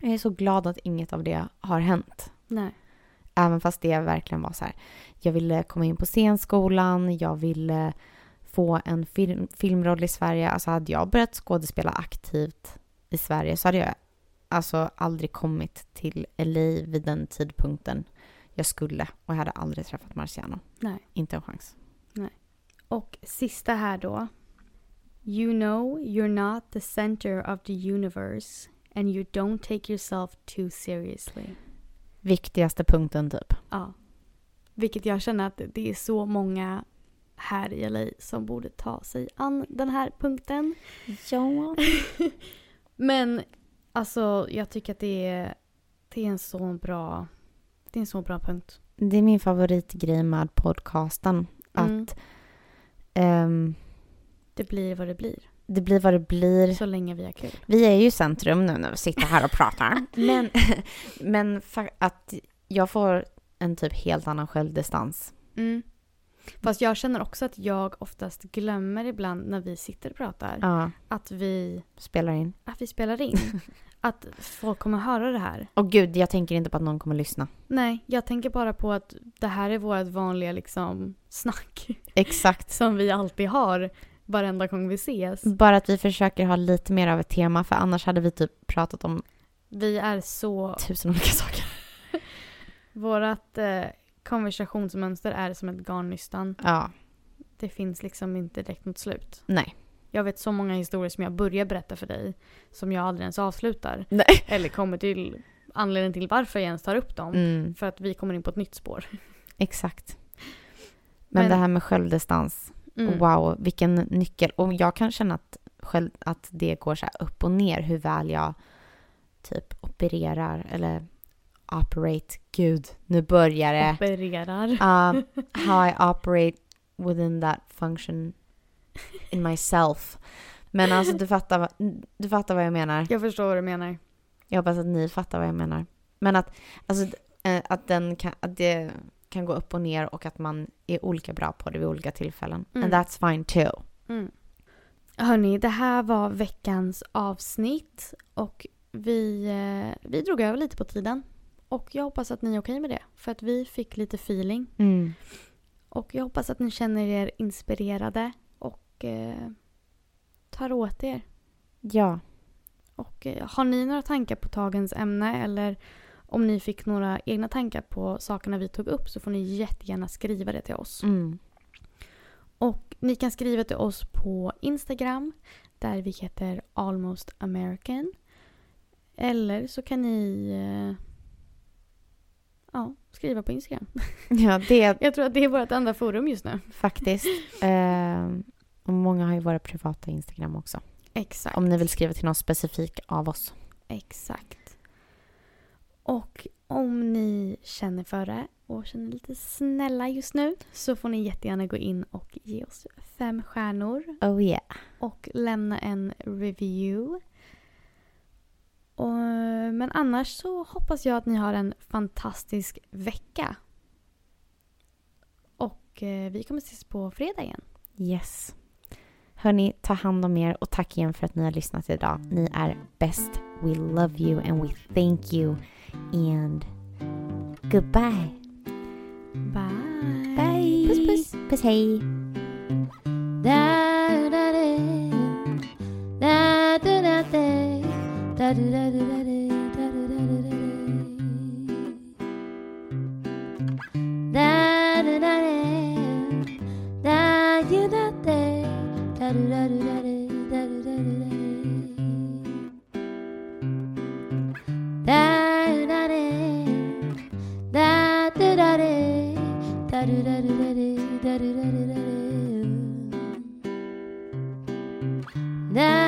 Jag är så glad att inget av det har hänt. Nej. Även fast det verkligen var så här. Jag ville komma in på scenskolan, jag ville få en film, filmroll i Sverige. Alltså hade jag börjat skådespela aktivt i Sverige så hade jag alltså aldrig kommit till LA vid den tidpunkten jag skulle. Och jag hade aldrig träffat Marciano. Nej. Inte en chans. Och sista här då. You know you're not the center of the universe and you don't take yourself too seriously. Viktigaste punkten typ. Ja. Vilket jag känner att det är så många här i LA som borde ta sig an den här punkten. Ja. [LAUGHS] Men alltså jag tycker att det är, det är en så bra det är en så bra punkt. Det är min favoritgrej med podcasten. Mm. Att ehm, Det blir vad det blir. det blir vad det blir. Så länge vi har kul. Vi är ju centrum nu när vi sitter här och pratar. [LAUGHS] men men att jag får en typ helt annan självdistans. Mm. Fast jag känner också att jag oftast glömmer ibland när vi sitter och pratar Ja, att vi, spelar in. att vi spelar in. [LAUGHS] att folk kommer höra det här. Och gud, jag tänker inte på att någon kommer lyssna. Nej, jag tänker bara på att det här är vårt vanliga liksom snack Exakt. [LAUGHS] som vi alltid har varenda gång vi ses. Bara att vi försöker ha lite mer av ett tema, för annars hade vi typ pratat om Vi är så... tusen olika saker. [LAUGHS] Vårat eh, konversationsmönster är som ett garnnystan. Ja, Det finns liksom inte direkt något slut. nej. Jag vet så många historier som jag börjar berätta för dig som jag aldrig ens avslutar. Nej. [LAUGHS] Eller kommer till anledningen till varför jag ens tar upp dem. Mm, För att vi kommer in på ett nytt spår. [LAUGHS] exakt. Men, Men- det här med självdistans, Mm. wow, vilken nyckel. Och jag kan känna att, själv, att det går så här upp och ner hur väl jag typ opererar eller operate. Gud, nu börjar det. Opererar. Um, [LAUGHS] how I operate within that function in myself. Men alltså du fattar, vad- du fattar vad jag menar. Jag förstår vad du menar. Jag hoppas att ni fattar vad jag menar. Men att, alltså, eh, att, den kan, att det kan gå upp och ner och att man är olika bra på det vid olika tillfällen. Mm. And that's fine too. Mm. Hörni, det här var veckans avsnitt och vi, eh, vi drog över lite på tiden. Och jag hoppas att ni är okej med det, för att vi fick lite feeling. Mm. Och jag hoppas att ni känner er inspirerade och eh, tar åt er. Ja. Och eh, har ni några tankar på dagens ämne eller om ni fick några egna tankar på sakerna vi tog upp så får ni jättegärna skriva det till oss. Mm. Och ni kan skriva till oss på Instagram där vi heter Almost American. Eller så kan ni eh, ja, skriva på Instagram. [LAUGHS] Ja, det Jag tror att det är vårt enda forum just nu. faktiskt. Eh, och många har ju våra privata Instagram också. Exakt. Om ni vill skriva till någon specifik av oss. Exakt. Och om ni känner för det och känner lite snälla just nu så får ni jättegärna gå in och ge oss fem stjärnor Oh yeah. och lämna en review. Och, men annars så hoppas jag att ni har en fantastisk vecka. Och eh, vi kommer ses på fredag igen. Yes. Hörni, ta hand om er och tack igen för att ni har lyssnat idag. Ni är bäst. We love you and we thank you. And goodbye. Bye! Bye. Puss puss! Puss hej. ダルダルダレダルダルダレダルダレダユダテダルダルダレダルダルダレダルダレダルダレダルダルダレダルダルダレダ